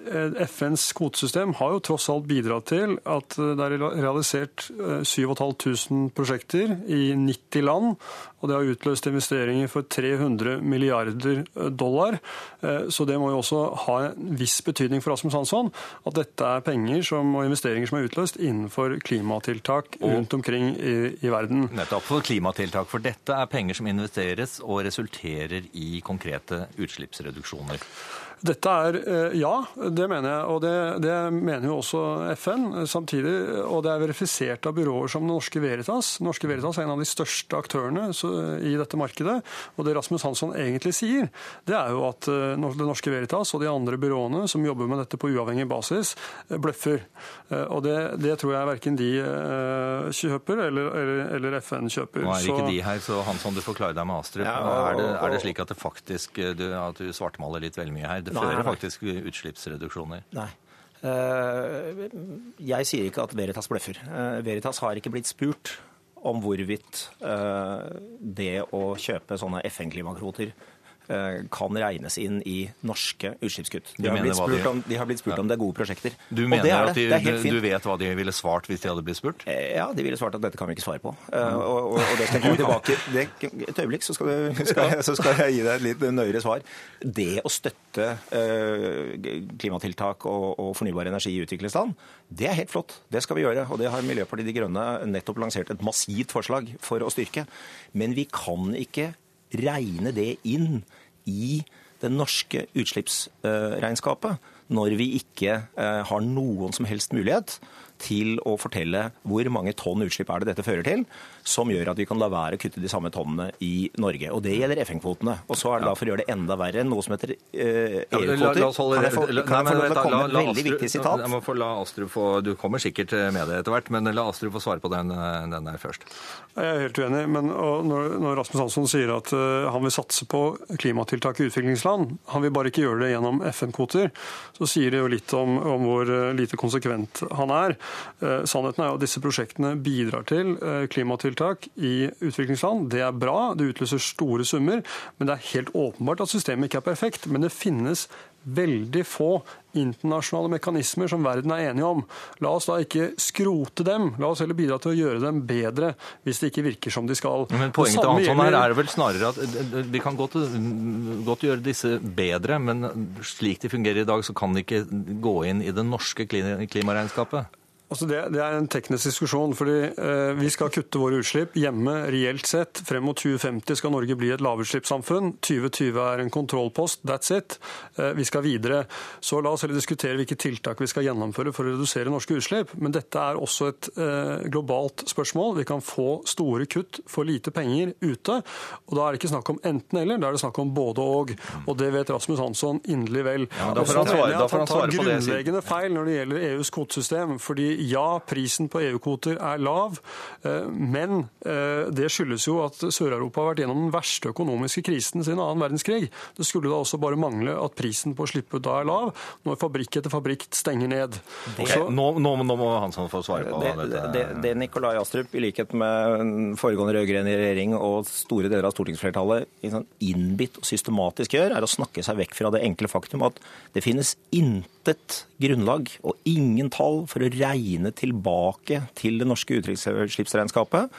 FNs kvotesystem har jo tross alt bidratt til at det er realisert øh, 7500 prosjekter i 90 land, og det har utløst investeringer for 300 milliarder dollar. Eh, Så det må jo også ha en viss betydning for Rasmus Hansson at dette er penger som, og investeringer som er utløst innenfor klimatiltak rundt omkring i, i verden. Nettopp for klimatiltak, for dette er penger som investeres og resulterer i konkrete utslippsreduksjoner. Dette er eh, ja, det mener jeg, og det, det mener jo også FN eh, samtidig. Og det er verifisert av byråer som Norske Veritas. Norske Veritas er en av de største aktørene i dette markedet. Og det Rasmus Hansson egentlig sier, det er jo at eh, Det Norske Veritas og de andre byråene som jobber med dette på uavhengig basis, eh, bløffer. Eh, Og det, det tror jeg verken de eh, kjøper eller, eller, eller FN kjøper. Nå er ikke Så- de her, så Hansson, du forklarer deg med Astrup. Ja, og- er, det, er det slik at det faktisk, du, at du svartmaler litt veldig mye her? Det Nei, nei. faktisk utslippsreduksjoner. Nei. Eh, Jeg sier ikke at Veritas bløffer. Eh, Veritas har ikke blitt spurt om hvorvidt eh, det å kjøpe sånne FN-klimakvoter kan regnes inn i norske utslippskutt. De har blitt de- om, de har blitt spurt Ja. om det er gode prosjekter. Du mener det at de, det er du vet hva de ville svart hvis de hadde blitt spurt? Eh, Ja, de ville svart at dette kan vi ikke svare på. Eh, Og, og, og det skal jeg komme [LAUGHS] tilbake det, Et øyeblikk, så skal, du, [LAUGHS] skal, så skal jeg gi deg et litt nøyere svar. Det å støtte eh, klimatiltak og, og fornybar energi i utviklingsland, det er helt flott. Det skal vi gjøre. Og det har Miljøpartiet De Grønne nettopp lansert et massivt forslag for å styrke. Men vi kan ikke regne det inn i det norske utslippsregnskapet når vi ikke eh, har noen som helst mulighet til å fortelle hvor mange tonn utslipp er det dette fører til, som gjør at vi kan la være å kutte de samme tonnene i Norge. Og det gjelder FN-kvotene. Og så er det da for å gjøre det enda verre noe som heter eh, EU-kvoter. Kan jeg få, lov til å komme med et veldig viktig sitat? Jeg må få la Astrup få, Du kommer sikkert med det etter hvert, men la Astrup få svare på den, den der først. Jeg er helt uenig, men og når, når Rasmus Hansson sier at uh, han vil satse på klimatiltak i utviklingsland, han vil bare ikke gjøre det gjennom FN-kvoter, så sier det jo litt om, om hvor eh, lite konsekvent han er. Eh, sannheten er at disse prosjektene bidrar til eh, klimatiltak i utviklingsland. Det er bra, det utløser store summer, men det er helt åpenbart at systemet ikke er perfekt. Men det finnes veldig få internasjonale mekanismer som verden er enige om. La oss da ikke skrote dem, la oss heller bidra til å gjøre dem bedre hvis det ikke virker som de skal. Men poenget til Hansson her er vel snarere at eh, vi kan godt, godt gjøre disse bedre, men slik de fungerer i dag, så kan de ikke gå inn i det norske klimaregnskapet. Altså det, det er en teknisk diskusjon, fordi eh, vi skal kutte våre utslipp hjemme reelt sett. Frem mot 2050 skal Norge bli et lavutslippssamfunn. 2020 er en kontrollpost. That's it. Eh, vi skal videre. Så la oss heller diskutere hvilke tiltak vi skal gjennomføre for å redusere norske utslipp. Men dette er også et eh, globalt spørsmål. Vi kan få store kutt for lite penger ute. Og da er det ikke snakk om enten-eller, da er det snakk om både-og. Og det vet Rasmus Hansson inderlig vel. Ja, da får han svare- han tar grunnleggende feil når det gjelder EUs kvotesystem. fordi ja, prisen på EU-kvoter er lav, eh, men eh, det skyldes jo at Sør-Europa har vært gjennom den verste økonomiske krisen siden annen verdenskrig. Det skulle da også bare mangle at prisen på å slippe ut da er lav, når fabrikk etter fabrikk stenger ned. Så- nå, nå, nå må Hansson få svare på Det, dette. det, det Nikolai Astrup, i likhet med foregående rød-grønn regjering og store deler av stortingsflertallet, sånn innbitt og systematisk gjør, er å snakke seg vekk fra det enkle faktum at det finnes intet grunnlag og ingen tall for å regne tilbake til det norske utslippsregnskapet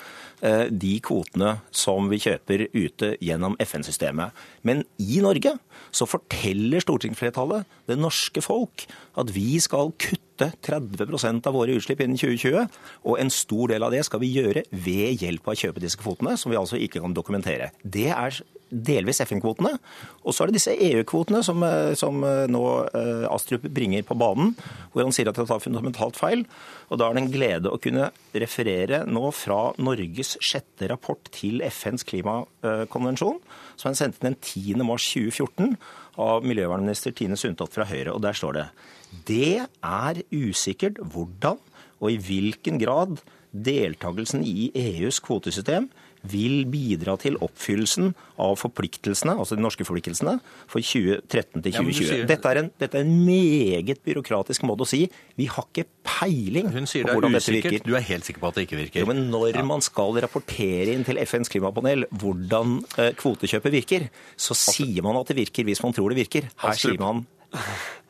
de kvotene som vi kjøper ute gjennom FN-systemet. Men i Norge så forteller stortingsflertallet det norske folk at vi skal kutte 30% av våre utslipp innen 2020. Og en stor del av det skal vi gjøre ved hjelp av å kjøpe disse kvotene, som vi altså ikke kan dokumentere. Det er delvis FN-kvotene. Og så er det disse EU-kvotene som, eh, som, eh, nå eh, Astrup bringer på banen, hvor han sier at det tar fundamentalt feil. Og da er det en glede å kunne referere nå fra Norges sjette rapport til FNs klimakonvensjon, som er sendt inn den 10. mars 2014 av miljøvernminister Tine Sundtoft fra Høyre. Og der står det det er usikkert hvordan og i hvilken grad deltakelsen i EUs kvotesystem vil bidra til oppfyllelsen av forpliktelsene, altså de norske forpliktelsene, for 2013 til 2020. Ja, dette, er en, dette, er en, meget byråkratisk måte å si vi har ikke peiling Hun sier det er usikkert. Du er helt sikker på at det ikke virker? Jo, men når ja. man skal rapportere inn til FNs klimapanel hvordan eh, kvotekjøpet virker, så altså, sier man at det virker hvis man tror det virker. Her sier man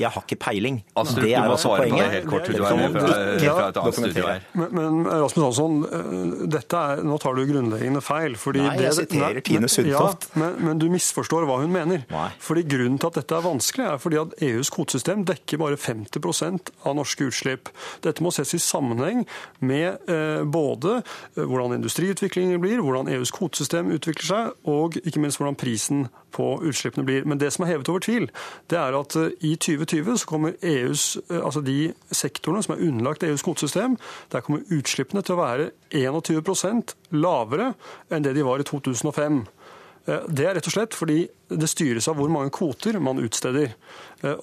jeg har ikke peiling. Altså, det er altså poenget. helt kort, du er med fra, fra et annet studio her. Men, men Rasmus Hansson, eh, dette er, nå tar du grunnleggende feil. Fordi nei, jeg siterer det, Tine Sundtoft. Ja, men, men, du misforstår hva hun mener. Nei. Fordi Grunnen til at dette er vanskelig, er fordi at EUs kvotesystem dekker bare 50% av norske utslipp. Dette må ses i sammenheng med eh, både eh, hvordan industriutviklingen blir, hvordan EUs kvotesystem utvikler seg, og ikke minst hvordan prisen på utslippene blir. Men det som er hevet over tvil, det er at eh, i 2020 så kommer EUs, eh, altså de sektorene som er underlagt EUs kvotesystem, der kommer utslippene til å være 21% lavere enn det de var i 2005. Eh, det er rett og slett fordi det styres av hvor mange kvoter man utsteder.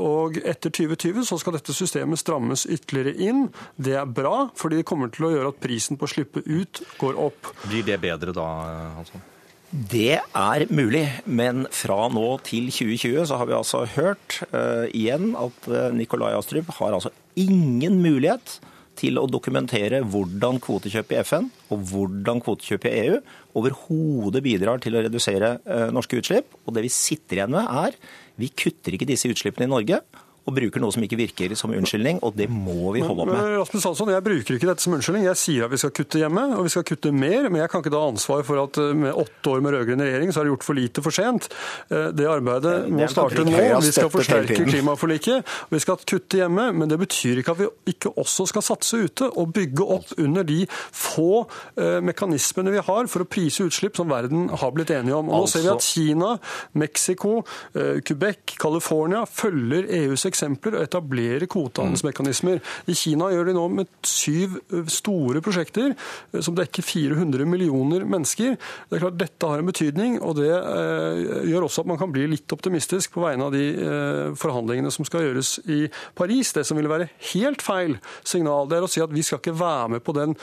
Og Etter 2020 så skal dette systemet strammes ytterligere inn. Det er bra, fordi det kommer til å gjøre at prisen på å slippe ut går opp. Blir det bedre da, Hansson? Det er mulig, men fra nå til 2020 så har vi altså hørt uh, igjen at uh, Nikolai Astrup har altså ingen mulighet til å dokumentere hvordan kvotekjøp i FN og hvordan kvotekjøp i EU overhodet bidrar til å redusere uh, norske utslipp. Og det vi sitter igjen med er vi kutter ikke disse utslippene i Norge og bruker noe som ikke virker som unnskyldning, og det må vi holde opp med. Men, Rasmus Hansson, Jeg bruker ikke dette som unnskyldning. Jeg sier at vi skal kutte hjemme, og vi skal kutte mer. Men jeg kan ikke ta ansvar for at eh, med åtte år med rød-grønn regjering så er det gjort for lite for sent. Eh, det arbeidet må starte nå. Vi skal forsterke klimaforliket. Vi skal kutte hjemme, men det betyr ikke at vi ikke også skal satse ute og bygge opp under de få eh, mekanismene vi har for å prise utslipp som verden har blitt enige om. Og nå ser vi at altså- Kina, Mexico, Quebec, California følger EUs eksempler og etablere kvotehandelsmekanismer. I Kina gjør de nå med syv store prosjekter som dekker 400 millioner mennesker. Det er klart Dette har en betydning, og det gjør også at man kan bli litt optimistisk på vegne av de forhandlingene som skal gjøres i Paris. Det som ville være helt feil signal, det er å si at vi skal ikke være med på den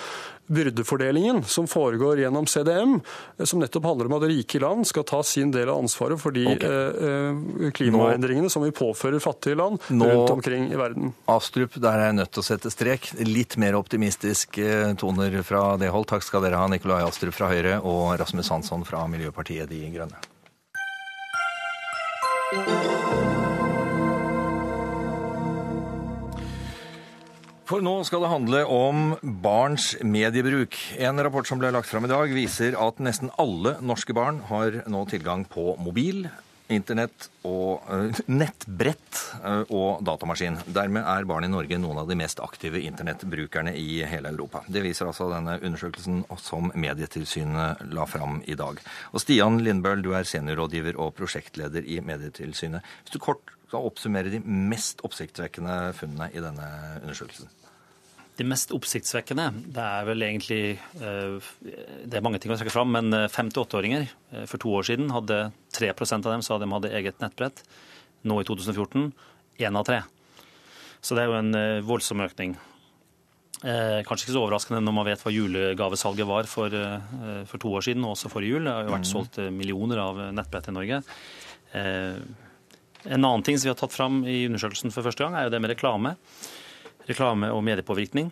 byrdefordelingen som foregår gjennom CDM, som nettopp handler om at rike land skal ta sin del av ansvaret for de okay. Eh, klimaendringene som vi påfører fattige land Nå, rundt omkring i verden. Astrup, der er jeg nødt til å sette strek. Litt mer optimistiske eh, toner fra det hold. Takk skal dere ha, Nikolai Astrup fra Høyre og Rasmus Hansson fra Miljøpartiet De Grønne. For nå skal det handle om barns mediebruk. En rapport som ble lagt fram i dag, viser at nesten alle norske barn har nå tilgang på mobil, internett og uh, nettbrett uh, og datamaskin. Dermed er barn i Norge noen av de mest aktive internettbrukerne i hele Europa. Det viser altså denne undersøkelsen som Medietilsynet la fram i dag. Og Stian Lindbøl, du er seniorrådgiver og prosjektleder i Medietilsynet. Hvis du kort skal oppsummere de mest oppsiktsvekkende funnene i denne undersøkelsen? Det mest oppsiktsvekkende det er vel egentlig eh, Det er mange ting å trekke fram, men eh, fem- til åtteåringer eh, for to år siden hadde 3% av dem sa de hadde eget nettbrett. Nå i 2014 én av tre. Så det er jo en voldsom økning. Kanskje ikke så overraskende når man vet hva julegavesalget var for, for to år siden, og også forrige jul. Det har jo vært mm. solgt millioner av nettbrett i Norge. En annen ting som vi har tatt fram i undersøkelsen for første gang, er jo det med reklame reklame og mediepåvirkning.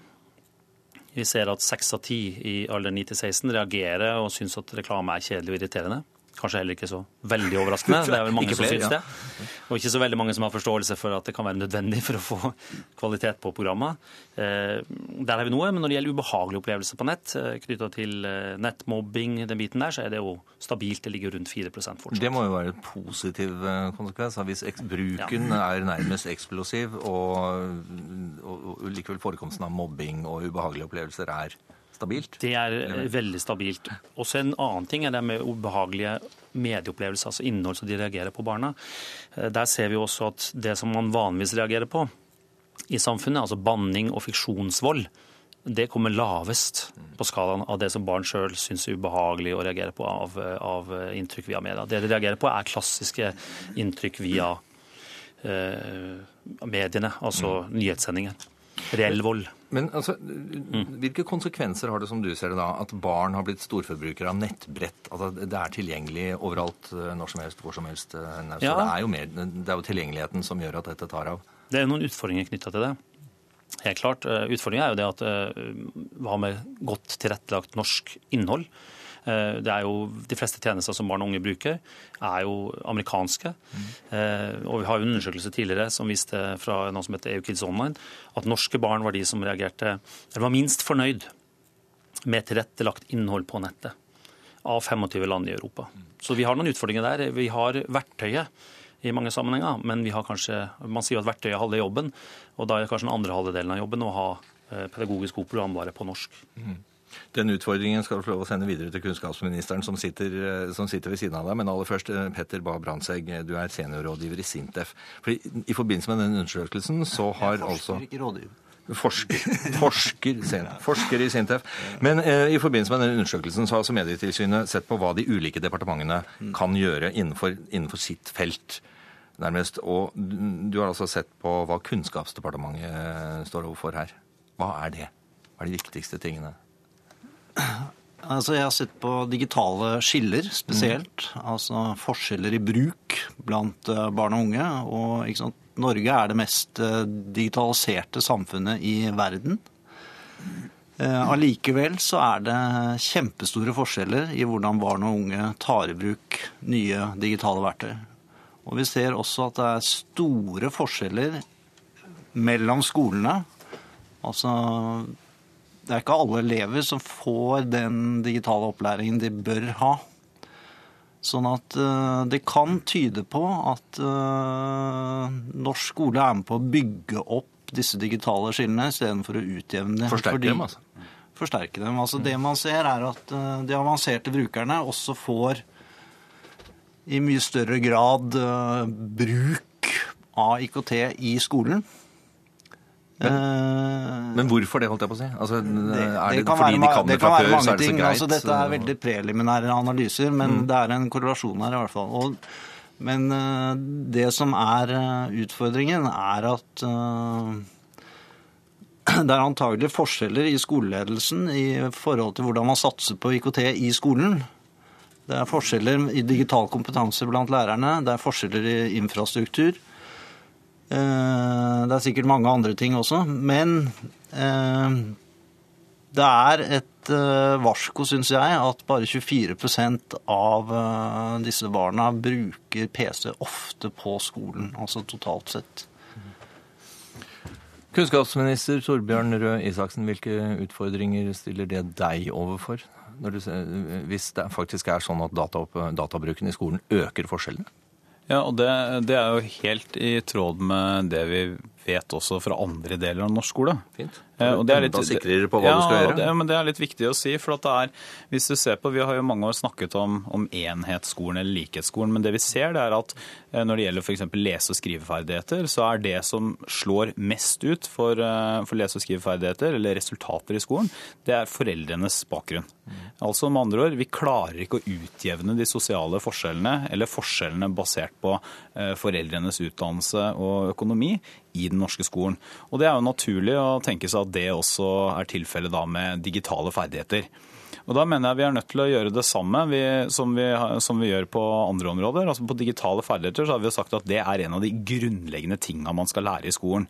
Vi ser at seks av ti i alder 9 16 reagerer og syns at reklame er kjedelig og irriterende. Kanskje heller ikke så veldig overraskende. Det er vel [LAUGHS] mange flere, som syns ja. det. Og ikke så veldig mange som har forståelse for at det kan være nødvendig for å få kvalitet på programmet. Eh, Der har vi noe. Men når det gjelder ubehagelige opplevelser på nett, knytta til eh, nettmobbing, den biten der, så er det jo stabilt. Det ligger rundt 4% fortsatt. Det må jo være en positiv eh, konsekvens. Hvis bruken bruken er nærmest eksplosiv, og, og, og likevel forekomsten av mobbing og ubehagelige opplevelser er stabilt. Det er veldig stabilt. Også en annen ting er det med ubehagelige medieopplevelser, altså innhold som de reagerer på barna. Eh, Der ser vi også at det som man vanligvis reagerer på i samfunnet, altså banning og fiksjonsvold, det kommer lavest på skalaen av det som barn sjøl syns er ubehagelig å reagere på av, av inntrykk via media. Det de reagerer på, er klassiske inntrykk via eh, mediene, altså nyhetssendinger. Reell vold. Men altså, hvilke konsekvenser har det som du ser det da, at barn har blitt storforbrukere av nettbrett? Altså, det er tilgjengelig overalt, eh, når som helst, hvor som helst. eh. Så Ja. det, er jo mer, det er jo tilgjengeligheten som gjør at dette tar av. Det er noen utfordringer knytta til det. Helt klart. Utfordringa Utfordringen er jo det at eh, hva med godt tilrettelagt norsk innhold? Eh, Det er jo, De fleste tjenester som barn og unge bruker, er jo amerikanske. Mm. Og vi har jo en undersøkelse tidligere som viste fra noe som heter EU Kids Online, at norske barn var de som reagerte, eller var minst fornøyd med tilrettelagt innhold på nettet av 25 land i Europa. Så vi har noen utfordringer der. Vi har verktøyet i mange sammenhenger, men vi har kanskje, man sier at verktøyet er halve jobben, og da er kanskje den andre halve delen av jobben å ha eh, pedagogisk god programvare på norsk. Den utfordringen skal du få lov å sende videre til kunnskapsministeren, som sitter, eh, som sitter ved siden av deg. Men aller først, eh, Petter Bae Brandtzæg, du er seniorrådgiver i Sintef. Fordi, i, forbindelse med den undersøkelsen så har altså Ikke rådgiver. Forsker, forsker, forsker i Sintef. Men eh, i forbindelse med den undersøkelsen så har altså Medietilsynet sett på hva de ulike departementene kan gjøre innenfor, innenfor sitt felt, nærmest. Og du har altså sett på hva Kunnskapsdepartementet eh, står overfor her. Hva er det? Hva er de viktigste tingene? Altså, jeg har sett på digitale skiller spesielt. Altså forskjeller i bruk blant eh, barn og unge. Og sant? Norge er det mest eh, digitaliserte samfunnet i verden. Eh, Allikevel så er det kjempestore forskjeller i hvordan barn og unge tar i bruk nye digitale verktøy. Og vi ser også at det er store forskjeller mellom skolene. Altså det er ikke alle elever som får den digitale opplæringen de bør ha. Sånn at eh, det kan tyde på at eh, norsk skole er med på å bygge opp disse digitale skillene istedenfor å utjevne. dem. Forsterke Fordi- dem, altså. Forsterke dem. Altså Det man ser, er at eh, de avanserte brukerne også får i mye større grad bruk av IKT i skolen. Eh, Men hvorfor det, holdt jeg på å si? Altså, er det, kan fordi være, de kan det, det kan fra før, så er det så ting. greit? Altså, dette er veldig preliminære analyser, men det er en korrelasjon her i hvert fall. Og, men eh, det som er eh, utfordringen, er at uh, [CLEARS THROAT] det er antagelig forskjeller i skoleledelsen i forhold til hvordan man satser på IKT i skolen. Det er forskjeller i digital kompetanse blant lærerne, det er forskjeller i infrastruktur. Eh, Det er sikkert mange andre ting også, men eh, det er et eh, varsko, syns jeg, at bare 24 av disse barna bruker PC ofte på skolen, altså totalt sett. Kunnskapsminister Torbjørn Røe Isaksen, hvilke utfordringer stiller det deg overfor? Du, hvis det faktisk er sånn at data, databruken i skolen øker forskjellene? Ja, og det, det er jo helt i tråd med det vi vet også fra andre deler av norsk skole. Fint. Eh, og det er litt- Da sikrer dere på hva ja, du skal gjøre. Det, men det er litt viktig å si. for at det er, hvis du ser på, Vi har jo mange år snakket om, om enhetsskolen eller likhetsskolen. Men det vi ser det er at eh, når det gjelder f.eks. lese- og skriveferdigheter, så er det som slår mest ut for, eh, for lese- og skriveferdigheter, eller resultater i skolen, det er foreldrenes bakgrunn. Altså med andre ord, Vi klarer ikke å utjevne de sosiale forskjellene eller forskjellene basert på eh, foreldrenes utdannelse og økonomi i den norske skolen. Og Det er jo naturlig å tenke seg at det også er tilfellet med digitale ferdigheter. Og Da mener jeg vi er nødt til å gjøre det samme vi, som, vi, som, vi, gjør på andre områder. Altså På digitale ferdigheter så har vi jo sagt at det er en av de grunnleggende tinga man skal lære i skolen.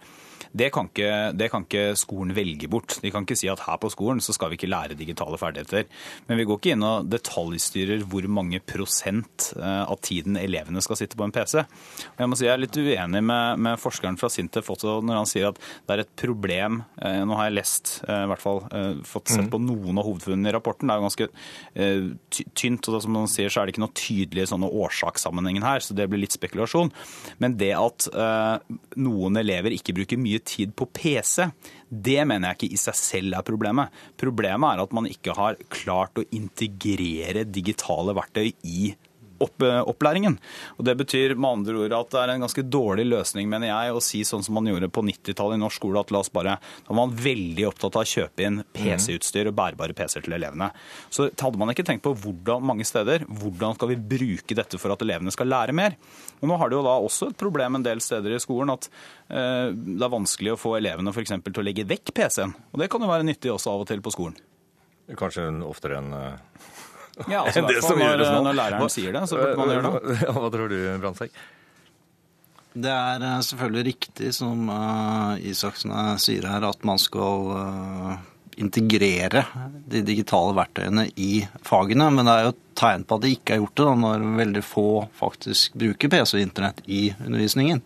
Det kan, ikke, det kan, ikke, skolen velge bort. De kan ikke si at her på skolen så skal vi ikke lære digitale ferdigheter. Men vi går ikke inn og detaljstyrer hvor mange prosent eh, av tiden elevene skal sitte på en PC. Og jeg må si jeg er litt uenig med, med forskeren fra Sintef også når han sier at det er et problem eh, Nå har jeg lest, eh, i hvert fall fått sett mm. på noen av hovedfunnene i rapporten. Det er jo ganske tynt. og som han sier så er det ikke noe tydelige sånne årsakssammenhengen her, så det blir litt spekulasjon. Men det at noen elever ikke bruker mye tid på PC, det mener jeg ikke i seg selv er problemet. Problemet er at man ikke har klart å integrere digitale verktøy i opp, eh, opplæringen. Og Det betyr med andre ord at det er en ganske dårlig løsning, mener jeg, å si sånn som man gjorde på 90-tallet i norsk skole, at la oss bare Da var man veldig opptatt av å kjøpe inn PC-utstyr og bærbare PC-er til elevene. Så hadde man ikke tenkt på hvordan mange steder hvordan skal vi bruke dette for at elevene skal lære mer. Og Nå har det jo da også et problem en del steder i skolen at eh, det er vanskelig å få elevene f.eks. til å legge vekk PC-en. Og det kan jo være nyttig også av og til på skolen. Kanskje oftere enn uh [LAUGHS] ja, altså, det som når, når, når læreren hva, sier det, så burde man gjøre det. Hva, hva tror du, Brandtzæg? Det er eh, selvfølgelig riktig som uh, Isaksen eh, sier her, at man skal uh, integrere de digitale verktøyene i fagene. Men det er jo tegn på at de ikke har gjort det, da, når veldig få faktisk bruker PC og internett i undervisningen.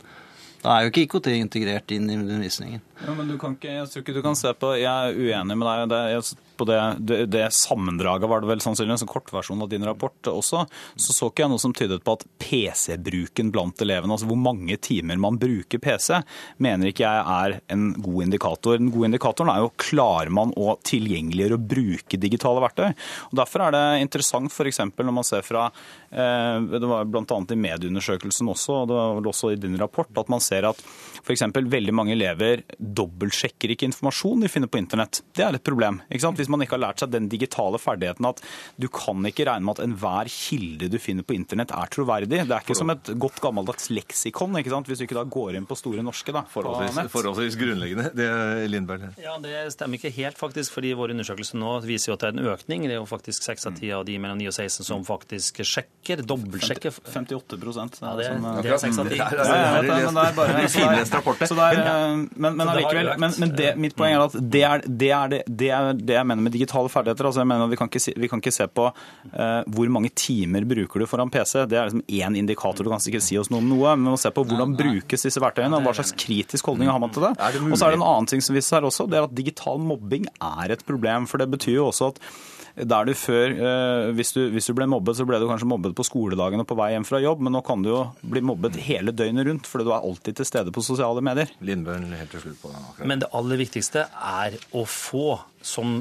Da er jo ikke IKT integrert inn i undervisningen. Ja, men du kan ikke, Jeg tror ikke du kan se på Jeg er uenig med deg. Det, jeg på det, det, det, sammendraget, var det vel sannsynligvis en kortversjon av din rapport også, så så ikke jeg noe som tydet på at PC-bruken blant elevene, altså hvor mange timer man bruker PC, mener ikke jeg er en god indikator. Den gode indikatoren er jo klarer man å tilgjengeliggjøre og bruke digitale verktøy. Og Derfor er det interessant f.eks. når man ser fra eh, det var bl.a. i medieundersøkelsen også, og det var vel også i din rapport, at man ser at f.eks. veldig mange elever dobbeltsjekker ikke informasjon de finner på internett. Det er et problem. ikke sant? Hvis man ikke har lært seg den digitale ferdigheten at du kan ikke regne med at enhver kilde du finner på internett er troverdig. Det er ikke som et godt gammeldags leksikon, ikke sant? hvis du ikke da går inn på Store norske. da. Forholdsvis, forholdsvis grunnleggende. Det er Lindberg. Ja, Det stemmer ikke helt, faktisk, fordi vår undersøkelse nå viser jo at det er en økning. Det er jo faktisk seks av ti av de mellom 9 og 16 som faktisk sjekker, dobbeltsjekker. 58% Ja, det, det er seks av Men allikevel, men mitt poeng er at det er det, er det, det, er det jeg mener med digitale ferdigheter. Altså jeg mener Vi kan ikke, vi kan ikke se på uh, hvor mange timer bruker du foran PC. Det er liksom én indikator. Du kan ikke si oss noe om noe. Men vi må se på hvordan brukes disse verktøyene, og hva slags kritisk holdning har man til det. Og så er det en annen ting som viser seg også, det er at digital mobbing er et problem. For det betyr jo også at der du før, eh, hvis du, hvis du, ble mobbet, så ble du kanskje mobbet på skoledagen og på vei hjem fra jobb, men nå kan du jo bli mobbet hele døgnet rundt, fordi du er alltid til stede på sosiale medier. Lindbøen, helt til slutt på den. akkurat. Men det aller viktigste er å få, som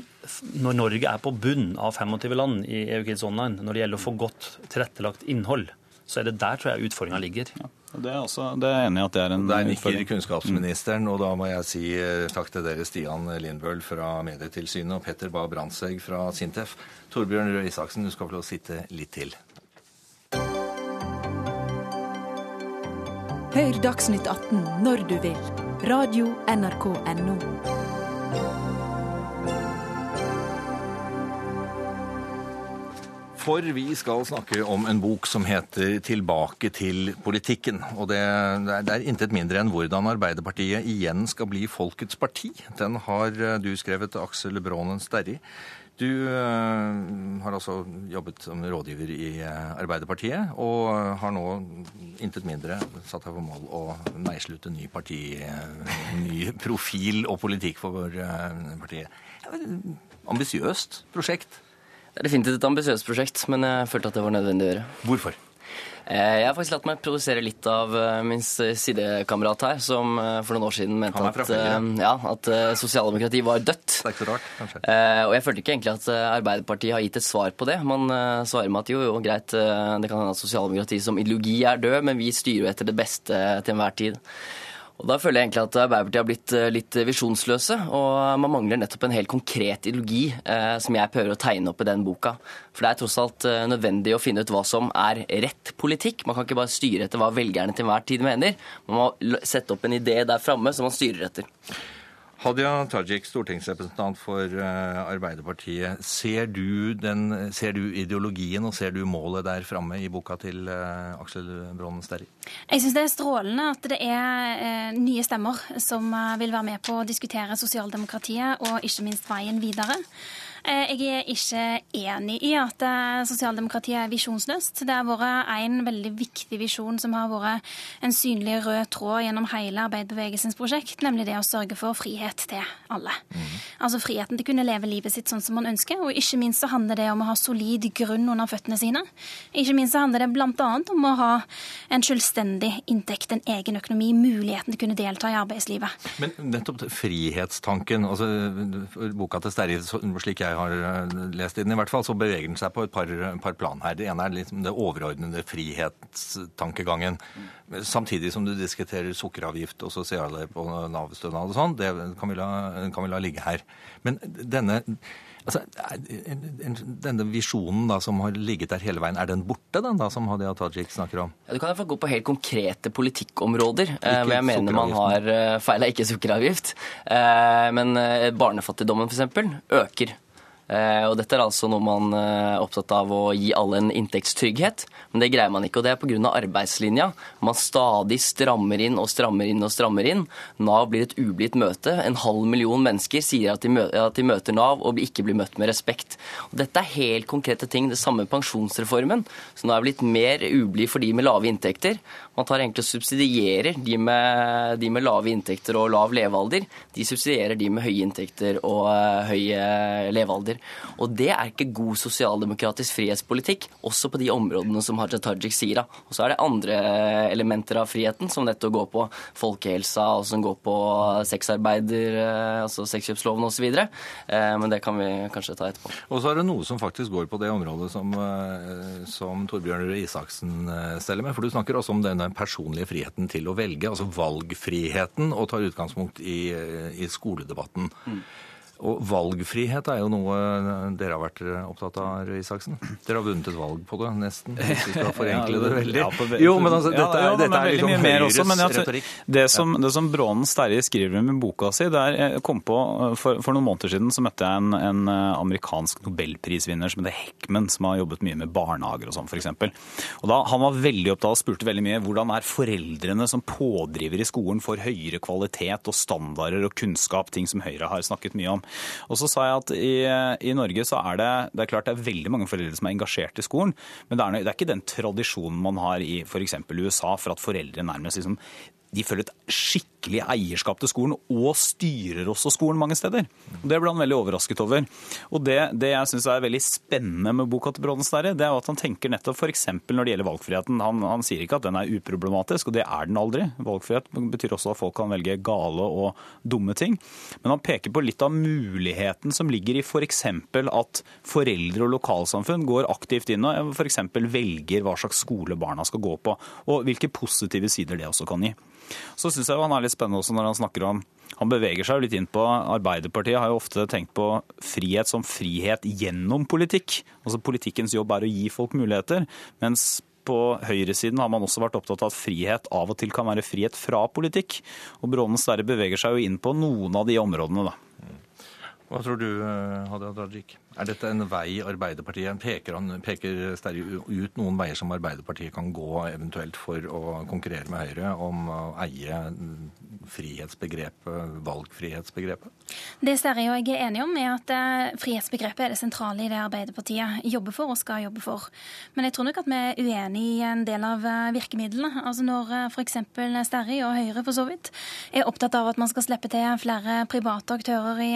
når Norge er på bunn av 25 land i EU Kids Online, når det gjelder å få godt tilrettelagt innhold, så er det der tror jeg utfordringa ligger. Ja. Det er, også, det er enig i at det er en Der nikker kunnskapsministeren, og da må jeg si eh, takk til dere, Stian Lindbøl fra Medietilsynet og Petter Bae Brandtzæg fra Sintef. Torbjørn Røe Isaksen, du skal få lov å sitte litt til. Hør Dagsnytt 18 når du vil. Radio NRK Radio.nrk.no. For vi skal snakke om en bok som heter 'Tilbake til politikken'. Og det, det er intet mindre enn hvordan Arbeiderpartiet igjen skal bli folkets parti. Den har eh, du skrevet, Aksel Brånen Sterri. Du uh, har altså jobbet som rådgiver i uh, Arbeiderpartiet, og har nå intet mindre satt deg for mål å meisle ut en ny parti, uh, ny profil og politikk for partiet. Ambisiøst prosjekt? Det er definitivt et ambisiøst prosjekt, men jeg følte at det var nødvendig å gjøre. Hvorfor? Eh, jeg har faktisk latt meg provosere litt av eh, min sidekamerat her, som eh, for noen år siden mente at, ja, at sosialdemokrati var dødt. Det er ikke så rart, kanskje. Og jeg følte ikke egentlig at Arbeiderpartiet har gitt et svar på det. Man svarer med at jo, jo, greit, det kan hende at sosialdemokrati som ideologi er død, men vi styrer jo etter det beste til enhver tid. Og Da føler jeg egentlig at Arbeiderpartiet har blitt eh, litt visjonsløse. Og man mangler nettopp en helt konkret ideologi eh, som jeg prøver å tegne opp i den boka. For det er tross alt eh, nødvendig å finne ut hva som er rett politikk. Man kan ikke bare styre etter hva velgerne til enhver tid mener. Man må sette opp en idé der framme som man styrer etter. Hadia Tajik, stortingsrepresentant for eh, Arbeiderpartiet. Ser du, den, ser du, ideologien og ser du målet der framme i boka til eh, Aksel Brånen Sterri? Jeg syns det er strålende at det er eh, nye stemmer som vil være med på å diskutere sosialdemokratiet og ikke minst veien videre. Eh, jeg er ikke enig i at eh, sosialdemokratiet er visjonsløst. Det har vært en veldig viktig visjon som har vært en synlig rød tråd gjennom hele arbeiderbevegelsens prosjekt, nemlig det å sørge for frihet til alle. Mm. Altså friheten til å kunne leve livet sitt sånn som man ønsker, og ikke minst så handler det om å ha solid grunn under føttene sine. Ikke minst så handler det bl.a. om å ha en selvstendig inntekt, en egen økonomi, muligheten til å kunne delta i arbeidslivet. Men nettopp frihetstanken, altså boka til Sterri, slik jeg jeg har eh, lest i den, i hvert fall, så beveger den seg på et par, par plan her. Det ene er liksom det overordnede frihetstankegangen. Samtidig som du diskuterer sukkeravgift og sosialhjelp og Nav-stønad og sånn. Det kan vi, la, kan vi la ligge her. Men denne Altså, denne visjonen da, som har ligget der hele veien, er den borte, den da, som Hadia Tajik snakker om? Ja, du kan iallfall gå på helt konkrete politikkområder eh, hvor jeg mener man har eh, feil er ikke sukkeravgift. Men barnefattigdommen f.eks. øker. Eh, og dette er altså noe man er eh, opptatt av å gi alle en inntektstrygghet, men det greier man ikke. Og det er pga. arbeidslinja. Man stadig strammer inn og strammer inn og strammer inn. Nav blir et ublidt møte. En halv million mennesker sier at de, møter, Nav og ikke blir møtt med respekt. Og dette er helt konkrete ting. Det samme pensjonsreformen, som nå er blitt mer ublid for de med lave inntekter. Man tar egentlig og subsidierer de med, de med lave inntekter og lav levealder. De subsidierer de med høye inntekter og uh, høy levealder. Og det er ikke god sosialdemokratisk frihetspolitikk, også på de områdene som Haja Tajik sier. Og så er det andre elementer av friheten, som nettopp går på folkehelsa, og som går på sexarbeider, eh, altså sexkjøpsloven osv. Eh, men det kan vi kanskje ta etterpå. Og så er det noe som faktisk går på det området som, eh, som Torbjørn Røe Isaksen steller med. For du snakker også om denne personlige friheten til å velge, altså valgfriheten, og tar utgangspunkt i, i skoledebatten. Mm. Og valgfrihet er jo noe dere har vært opptatt av, Røe Isaksen. Dere har vunnet et valg på det, nesten. [LAUGHS] Hvis vi skal forenkle det veldig. Jo, men altså, dette, ja, dette er liksom Høyres også, retorikk. Det som, det som Brånen Sterje skriver med boka si, det er, jeg kom på, for, for, noen måneder siden så møtte jeg en, en amerikansk nobelprisvinner som heter Heckman, som har jobbet mye med barnehager og sånn, f.eks. Og da, Han var veldig opptatt og spurte veldig mye hvordan er foreldrene som pådriver i skolen for høyere kvalitet og standarder og kunnskap, ting som Høyre har snakket mye om. Og så sa jeg at i, i Norge så er det, det er klart det er veldig mange foreldre som er engasjert i skolen, men det er, det er ikke den tradisjonen man har i f.eks. USA for at foreldre nærmest liksom de føler et skikkelig eierskap til skolen, og styrer også skolen mange steder. Og det ble han veldig overrasket over. Og Det, det jeg syns er veldig spennende med boka til Bråten Sterre, det er at han tenker nettopp f.eks. når det gjelder valgfriheten. Han, han, sier ikke at den er uproblematisk, og det er den aldri. Valgfrihet betyr også at folk kan velge gale og dumme ting. Men han peker på litt av muligheten som ligger i f.eks. at foreldre og lokalsamfunn går aktivt inn og f.eks. velger hva slags skole barna skal gå på, og hvilke positive sider det også kan gi. Så syns jeg han er litt spennende også når han snakker om Han beveger seg jo litt inn på Arbeiderpartiet har jo ofte tenkt på frihet som frihet gjennom politikk. Altså Politikkens jobb er å gi folk muligheter. mens på høyresiden har man også vært opptatt av at frihet av og til kan være frihet fra politikk. Og Brånen Sverre beveger seg jo inn på noen av de områdene, da. Hva tror du, Hadia Tajik? Er dette en vei Arbeiderpartiet peker, han, peker Sterje ut noen veier som Arbeiderpartiet kan gå eventuelt for å konkurrere med Høyre om å eie frihetsbegrepet, valgfrihetsbegrepet? Det Sterje og jeg er enige om, er at eh, frihetsbegrepet er det sentrale i det Arbeiderpartiet jobber for og skal jobbe for. Men jeg tror nok at vi er uenige i en del av eh, virkemidlene. Altså Når eh, f.eks. Sterri og Høyre for så vidt er opptatt av at man skal slippe til flere private aktører i,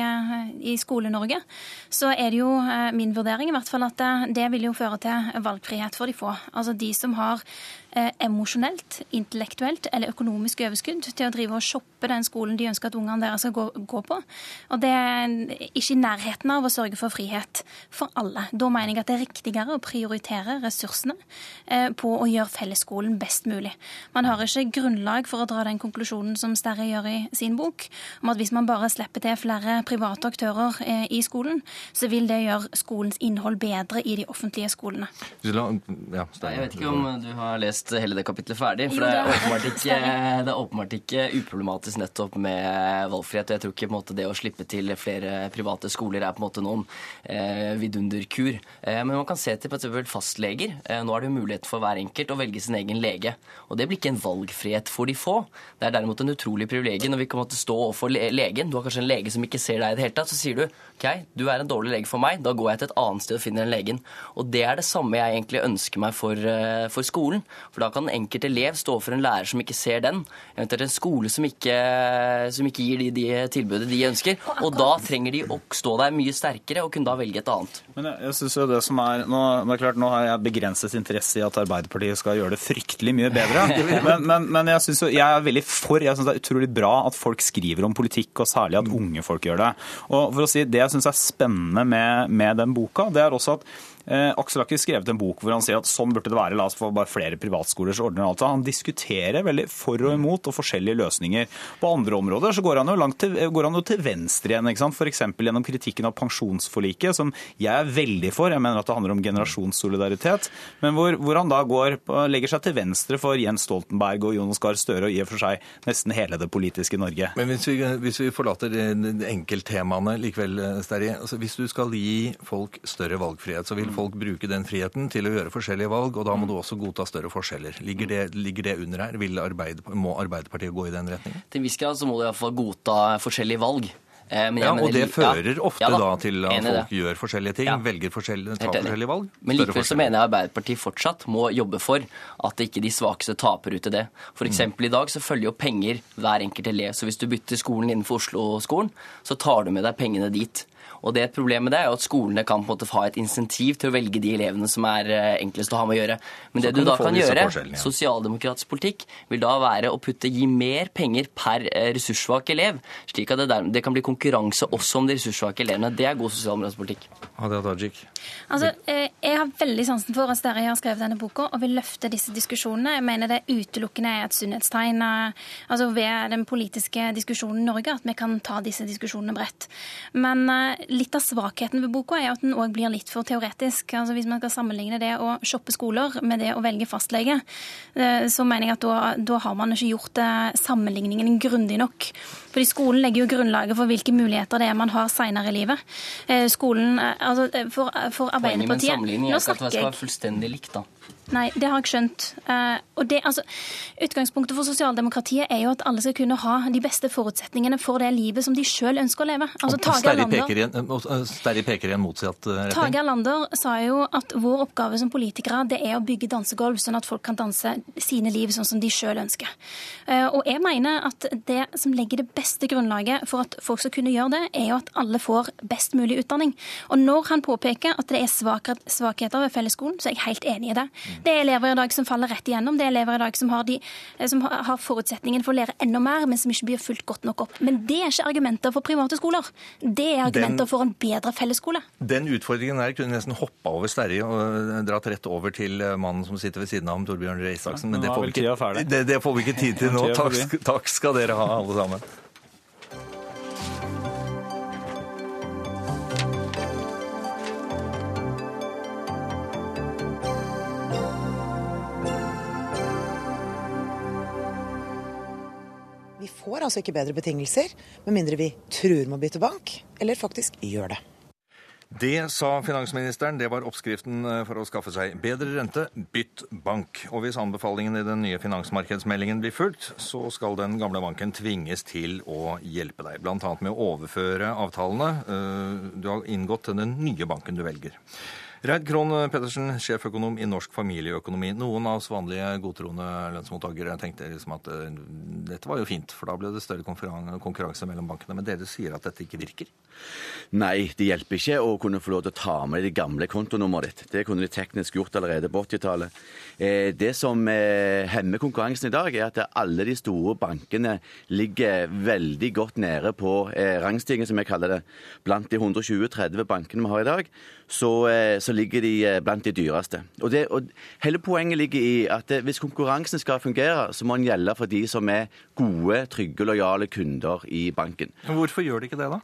i Skole-Norge, så er det jo Eh, min vurdering i hvert fall at eh, det vil jo føre til valgfrihet for de få. Altså de som har emosjonelt, intellektuelt eller økonomisk overskudd til å drive og shoppe den skolen de ønsker at ungene deres skal gå, gå, på. Og det er ikke i nærheten av å sørge for frihet for alle. Da mener jeg at det er riktigere å prioritere ressursene eh, på å gjøre fellesskolen best mulig. Man har ikke grunnlag for å dra den konklusjonen som Sterre gjør i sin bok, om at hvis man bare slipper til flere private aktører eh, i skolen, så vil det gjøre skolens innhold bedre i de offentlige skolene. Ja, jeg vet ikke om du har lest lest hele det kapitlet ferdig. For det er åpenbart ikke, det er åpenbart ikke uproblematisk nettopp med valgfrihet. Og jeg tror ikke på en måte, det å slippe til flere private skoler er på en måte noen eh, vidunderkur. Eh, men man kan se til eksempel fastleger. Eh, nå er det jo mulighet for hver enkelt å velge sin egen lege. Og det blir ikke en valgfrihet for de få. Det er derimot en utrolig privilegium når vi kan måtte stå overfor le legen. Du har kanskje en lege som ikke ser deg i det hele tatt. Så sier du OK, du er en dårlig lege for meg. Da går jeg til et annet sted og finner den legen. Og det er det samme jeg egentlig ønsker meg for, eh, for skolen. For da kan den enkelte elev stå for en lærer som ikke ser den. Eventuelt en skole som ikke, som ikke gir de, de tilbudet de ønsker. Og da trenger de å stå der mye sterkere og kunne da velge et annet. Men jeg, jeg synes jo det som er, nå, det er klart, nå har jeg begrenset interesse i at Arbeiderpartiet skal gjøre det fryktelig mye bedre. [LAUGHS] Men, men, men jeg, synes jo, jeg er veldig for. Jeg syns det er utrolig bra at folk skriver om politikk, og særlig at unge folk gjør det. Og for å si, Det jeg syns er spennende med, med den boka, det er også at Eh, Aksel har ikke skrevet en bok hvor han sier at sånn burde det være, la oss få bare flere privatskoler som ordner alt. Han diskuterer veldig for og imot og forskjellige løsninger. På andre områder så går han jo, langt til, går han jo til venstre igjen, ikke sant? f.eks. gjennom kritikken av pensjonsforliket, som jeg er veldig for. Jeg mener at det handler om generasjonssolidaritet. Men hvor, hvor han da går, legger seg til venstre for Jens Stoltenberg og Jonas Gahr Støre og i og for seg nesten hele det politiske Norge. Men hvis vi, hvis vi forlater enkelttemaene likevel, Sterri. Altså, hvis du skal gi folk større valgfrihet, så vil folk bruke den friheten til å gjøre forskjellige valg, og da må du også godta større forskjeller. Ligger det, ligger det under her? Vil Arbeid, må Arbeiderpartiet gå i den retningen? Til en viss grad så må du iallfall godta forskjellige valg. Eh, men Ja, mener- og det fører Ja, ofte ja da til at folk gjør forskjellige ting, Ja. velger forskjellige, tar forskjellige valg. Men likevel så mener jeg Arbeiderpartiet fortsatt må jobbe for at ikke de svakeste taper ut i det. For eksempel i dag så følger jo penger hver enkelt elev. Så hvis du bytter skolen innenfor Oslo-skolen, så tar du med deg pengene dit. Og det Problemet med det er jo at skolene kan på en måte ha et insentiv til å velge de elevene som er eh, enklest å ha med å gjøre. Men Så det du da kan gjøre, ja. sosialdemokratisk politikk, vil da være å putte, gi mer penger per eh, ressurssvak elev. Slik at det, der, det kan bli konkurranse også om de ressurssvake elevene. Det er god sosialdemokratisk politikk. Altså, eh, Jeg har veldig sansen for at Sterri har skrevet denne boka og vil løfte disse diskusjonene. Jeg mener det utelukkende er et sunnhetstegn altså ved den politiske diskusjonen i Norge at vi kan ta disse diskusjonene bredt. Men litt av svakheten ved boka er at den òg blir litt for teoretisk. Altså Hvis man skal sammenligne det å shoppe skoler med det å velge fastlege, eh, så mener jeg at da, da har man ikke gjort eh, sammenligningen grundig nok. Fordi skolen legger jo grunnlaget for hvilke muligheter det er man har seinere i livet. Eh, Skolen, altså for, For, Arbeiderpartiet Poenget med en sammenligning er at det skal være fullstendig likt, da. Nei, det har jeg skjønt. Uh, og det, altså, utgangspunktet for sosialdemokratiet er jo at alle skal kunne ha de beste forutsetningene for det livet som de sjøl ønsker å leve. Altså, Sterri peker, en- eh, peker i en motsatt retning. Tage. Erlander sa jo at vår oppgave som politikere det er å bygge dansegulv, sånn at folk kan danse sine liv sånn som de sjøl ønsker. Uh, Og jeg mener at det som legger det beste grunnlaget for at folk skal kunne gjøre det, er jo at alle får best mulig utdanning. Og når han påpeker at det er svakheter ved fellesskolen, så er jeg helt enig i det. Det er elever i dag som faller rett igjennom. Det er elever i dag som har, de, eh, som har forutsetningen for å lære enda mer, men som ikke blir fulgt godt nok opp. Men det er ikke argumenter for private skoler. Det er argumenter Den- for en bedre fellesskole. Den utfordringen der kunne nesten hoppa over Sterri og eh, dratt rett over til eh, mannen som sitter ved siden av ham, Torbjørn Røe Isaksen. Men det får, vi ikke, det, det får vi ikke tid til [LAUGHS] nå. Takk, takk skal dere ha, alle sammen. Vi får altså ikke bedre betingelser med mindre vi truer med å bytte bank, eller faktisk gjør det. Det sa finansministeren. Det var oppskriften eh, for å skaffe seg bedre rente. Bytt bank. Og hvis anbefalingen i den nye finansmarkedsmeldingen blir fulgt, så skal den gamle banken tvinges til å hjelpe deg. Bl.a. med å overføre avtalene eh, du har inngått til den nye banken du velger. Reid Krohn Pettersen, sjeføkonom i Norsk familieøkonomi. Noen av oss vanlige godtroende lønnsmottakere tenkte liksom at eh, dette var jo fint, for da ble det større konkurranse mellom bankene. Men dere sier at dette ikke virker? Nei, det hjelper ikke å kunne få lov til å ta med det gamle kontonummeret ditt. Det kunne de teknisk gjort allerede på 80-tallet. Eh, Det som eh, hemmer konkurransen i dag, er at alle de store bankene ligger veldig godt nede på rangstigen, som jeg kaller det. Blant de 120-30 bankene vi har i dag, så, eh, så ligger de eh, blant de dyreste. Og, det, og Hele poenget ligger i at eh, hvis konkurransen skal fungere, så må den gjelde for de som er gode, trygge, lojale kunder i banken. Men Hvorfor gjør de ikke det, da?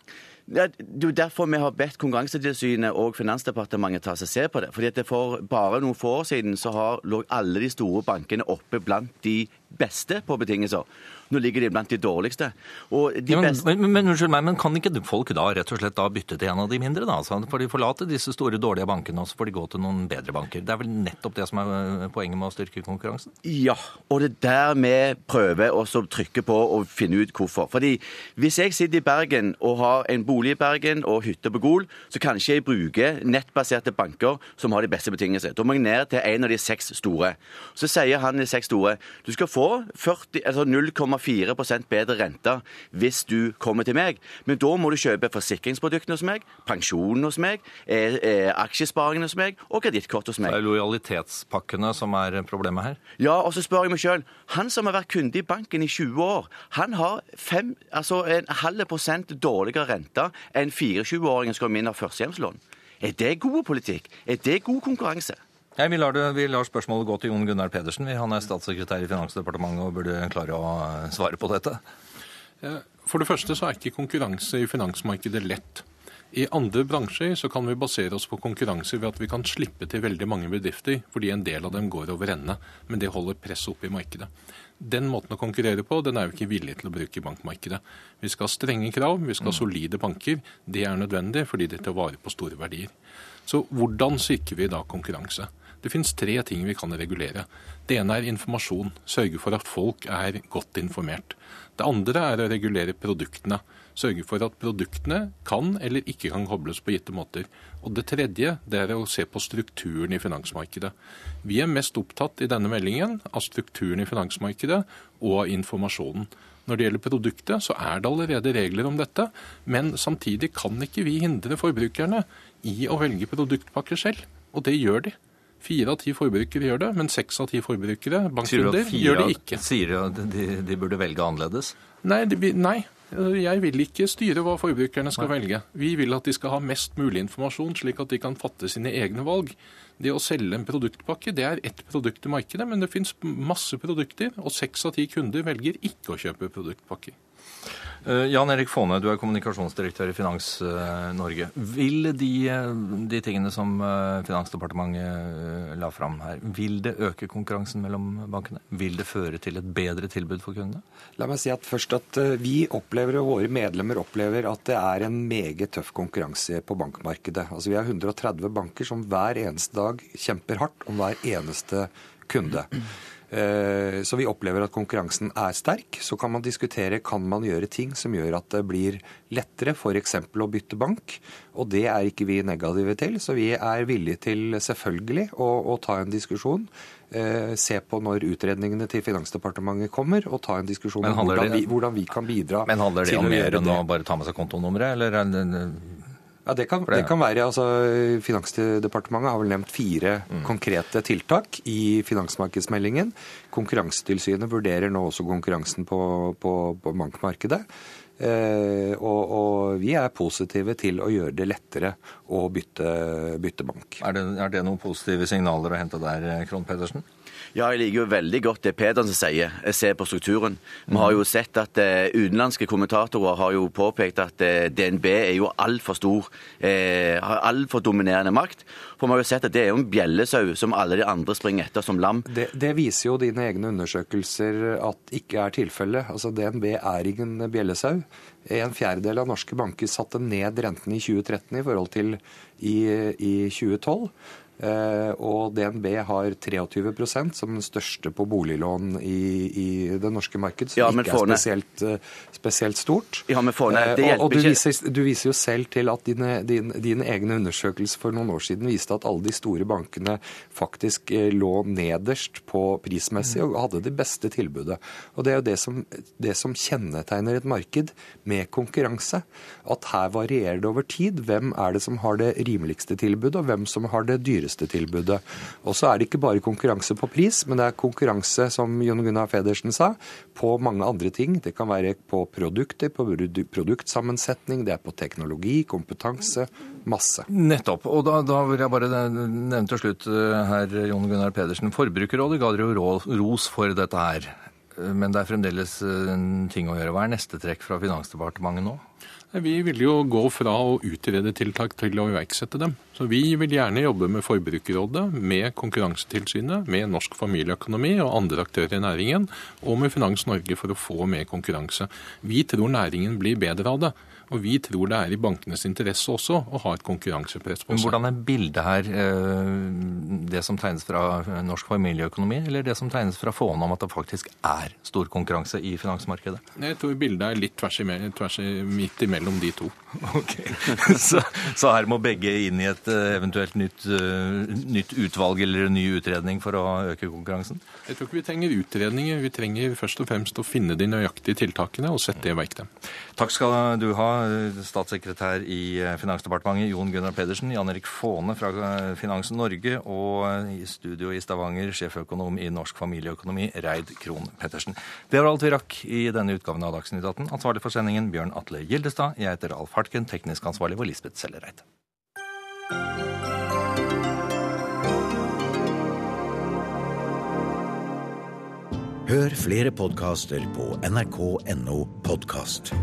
Ja, det er derfor vi har bedt Konkurransetilsynet og Finansdepartementet ta seg se på det. Fordi at det For bare noen få år siden så har, lå alle de store bankene oppe blant de beste på betingelser. Nå ligger de blant de dårligste. De Ja, men, men, men, unnskyld meg, men kan ikke folk da rett og slett da bytte til en av de mindre? da? Altså, for de forlater disse store, dårlige bankene, og så får de gå til noen bedre banker. Det er vel nettopp det som er øh, poenget med å styrke konkurransen? Ja, og det er der vi prøver å trykke på og finne ut hvorfor. Fordi hvis jeg sitter i Bergen og har en bolig i Bergen og hytte på Gol, så kan ikke jeg bruke nettbaserte banker som har de beste betingelsene. Da må jeg ned til en av de seks store. Så sier han de seks store du skal få 40, altså 0,4 bedre rente hvis du kommer til meg, men da må du kjøpe forsikringsproduktene hos meg, pensjonen hos meg, eh, eh, aksjesparingen hos meg og kredittkort hos meg. Det er lojalitetspakkene som er problemet her. Ja, og så spør jeg meg sjøl. Han som har vært kunde i banken i 20 år, han har fem, altså en halv prosent dårligere rente enn 24-åringen som kommer inn av førstehjemslån. Er det god politikk? Er det god konkurranse? Nei, vi, lar det, vi lar spørsmålet gå til Jon Gunnar Pedersen. Han er statssekretær i Finansdepartementet og burde klare å øh, svare på dette. For det første så er ikke konkurranse i finansmarkedet lett. I andre bransjer så kan vi basere oss på konkurranse ved at vi kan slippe til veldig mange bedrifter, fordi en del av dem går over ende. Men det holder press oppe i markedet. Den måten å konkurrere på, den er vi ikke villige til å bruke i bankmarkedet. Vi skal ha strenge krav, vi skal ha solide banker. Det er nødvendig fordi det tar vare på store verdier. Så hvordan sikrer vi da konkurranse? Det finnes tre ting vi kan regulere. Det ene er informasjon. Sørge for at folk er godt informert. Det andre er å regulere produktene. Sørge for at produktene kan eller ikke kan kobles på gitte måter. Og det tredje det er å se på strukturen i finansmarkedet. Vi er mest opptatt i denne meldingen av strukturen i finansmarkedet og av informasjonen. Når det gjelder produktet, så er det allerede regler om dette. Men samtidig kan ikke vi hindre forbrukerne i å velge produktpakker selv. Og det gjør de. Fire av ti forbrukere gjør det, men seks av ti forbrukere, bankkunder, gjør det ikke. Sier du at de, de burde velge annerledes? Nei, de, nei, jeg vil ikke styre hva forbrukerne skal velge. Vi vil at de skal ha mest mulig informasjon, slik at de kan fatte sine egne valg. Det å selge en produktpakke det er ett produkt i markedet, men det finnes masse produkter, og seks av ti kunder velger ikke å kjøpe produktpakker. Eh, Jan Erik Faane, du er kommunikasjonsdirektør i Finans eh, Norge. Vil de, eh, de tingene som Finansdepartementet la fram her, vil det øke konkurransen mellom bankene? Vil det føre til et bedre tilbud for kundene? La meg si at først at Vi opplever, og våre medlemmer opplever at det er en meget tøff konkurranse på bankmarkedet. Altså Vi har 130 banker som hver eneste dag kjemper hardt om hver eneste kunde. Eh, Så vi opplever at konkurransen er sterk. Så kan man diskutere kan man gjøre ting som gjør at det blir lettere f.eks. å bytte bank. Og det er ikke vi negative til. Så vi er villige til selvfølgelig å, å ta en diskusjon. eh, Se på når utredningene til Finansdepartementet kommer, og ta en diskusjon om hvordan det- vi, hvordan vi kan bidra Men handler det til om mer enn det. å bare ta med seg kontonummeret, eller er Ja, det kan, det- kan være, altså Finansdepartementet har vel nevnt fire Mm. konkrete tiltak i finansmarkedsmeldingen. Konkurransetilsynet vurderer nå også konkurransen på, på, på bankmarkedet. Eh, og, og vi er positive til å gjøre det lettere å bytte, bytte bank. Er det, er det noen positive signaler å hente der, Krohn Pedersen? Ja, jeg liker jo veldig godt det Pedersen sier. Jeg ser på strukturen. Vi har jo sett at eh, utenlandske kommentatorer har jo påpekt at eh, DNB er jo altfor stor, eh, har altfor dominerende makt. For vi har jo sett at det er jo en bjellesau som alle de andre springer etter som lam. Det, det viser jo dine egne undersøkelser at ikke er tilfellet. Altså DNB er ingen bjellesau. En fjerdedel av norske banker satte ned renten i 2013 i forhold til i, i 2012. Eh, og DNB har 23% som den største på boliglån i, i det norske markedet, som Ja, ikke er spesielt, eh, spesielt stort. Ja, men Forne, det hjelper og, og du, viser, du viser jo selv til at dine, din, dine egne undersøkelser for noen år siden viste at alle de store bankene faktisk eh, lå nederst på prismessig og hadde det beste tilbudet. Og det er jo det som, det som kjennetegner et marked med konkurranse. At her varierer det over tid. Hvem er det som har det rimeligste tilbudet, og hvem som har det dyreste tilbudet. Og så er det ikke bare konkurranse på pris, men det er konkurranse, som Jon Gunnar Federsen sa, på mange andre ting. Det kan være på produkter, på produktsammensetning, det er på teknologi, kompetanse, masse. Nettopp. Og da, da vil jeg bare nevne til slutt eh, her, Jon Gunnar Pedersen. Forbrukerrådet ga dere jo ros for dette her. Eh, Men det er fremdeles eh, en ting å gjøre. Hva er neste trekk fra Finansdepartementet nå? Vi vil jo gå fra å utrede tiltak til å iverksette dem. Så Vi vil gjerne jobbe med Forbrukerrådet, med Konkurransetilsynet, med Norsk familieøkonomi og andre aktører i næringen, og med Finans Norge for å få mer konkurranse. Vi tror næringen blir bedre av det. Og vi tror det er i bankenes interesse også å ha et konkurransepress på seg. Men hvordan er bildet her eh, det som tegnes fra norsk familieøkonomi, eller det som tegnes fra Fåne om at det faktisk er stor konkurranse i finansmarkedet? Jeg tror bildet er litt tvers, i, tvers i- midt imellom de to. [LAUGHS] Ok, så, så her må begge inn i et eh, eventuelt nytt, eh, nytt utvalg eller en ny utredning for å øke konkurransen? Jeg tror ikke vi trenger utredninger. Vi trenger først og fremst å finne de nøyaktige tiltakene og sette i verk dem. Takk skal du ha, statssekretær i Finansdepartementet Jon Gunnar Pedersen, Jan Erik Faane fra Finans Norge og i studio i Stavanger, sjeføkonom i Norsk familieøkonomi, Reid Krohn Pettersen. Det var alt vi rakk i denne utgaven av Dagsnytt 18. Ansvarlig for sendingen Bjørn Atle Gildestad. Jeg heter Alf Hartken, teknisk ansvarlig for Lisbeth Sellereite. Hør flere podkaster på nrk.no podkast.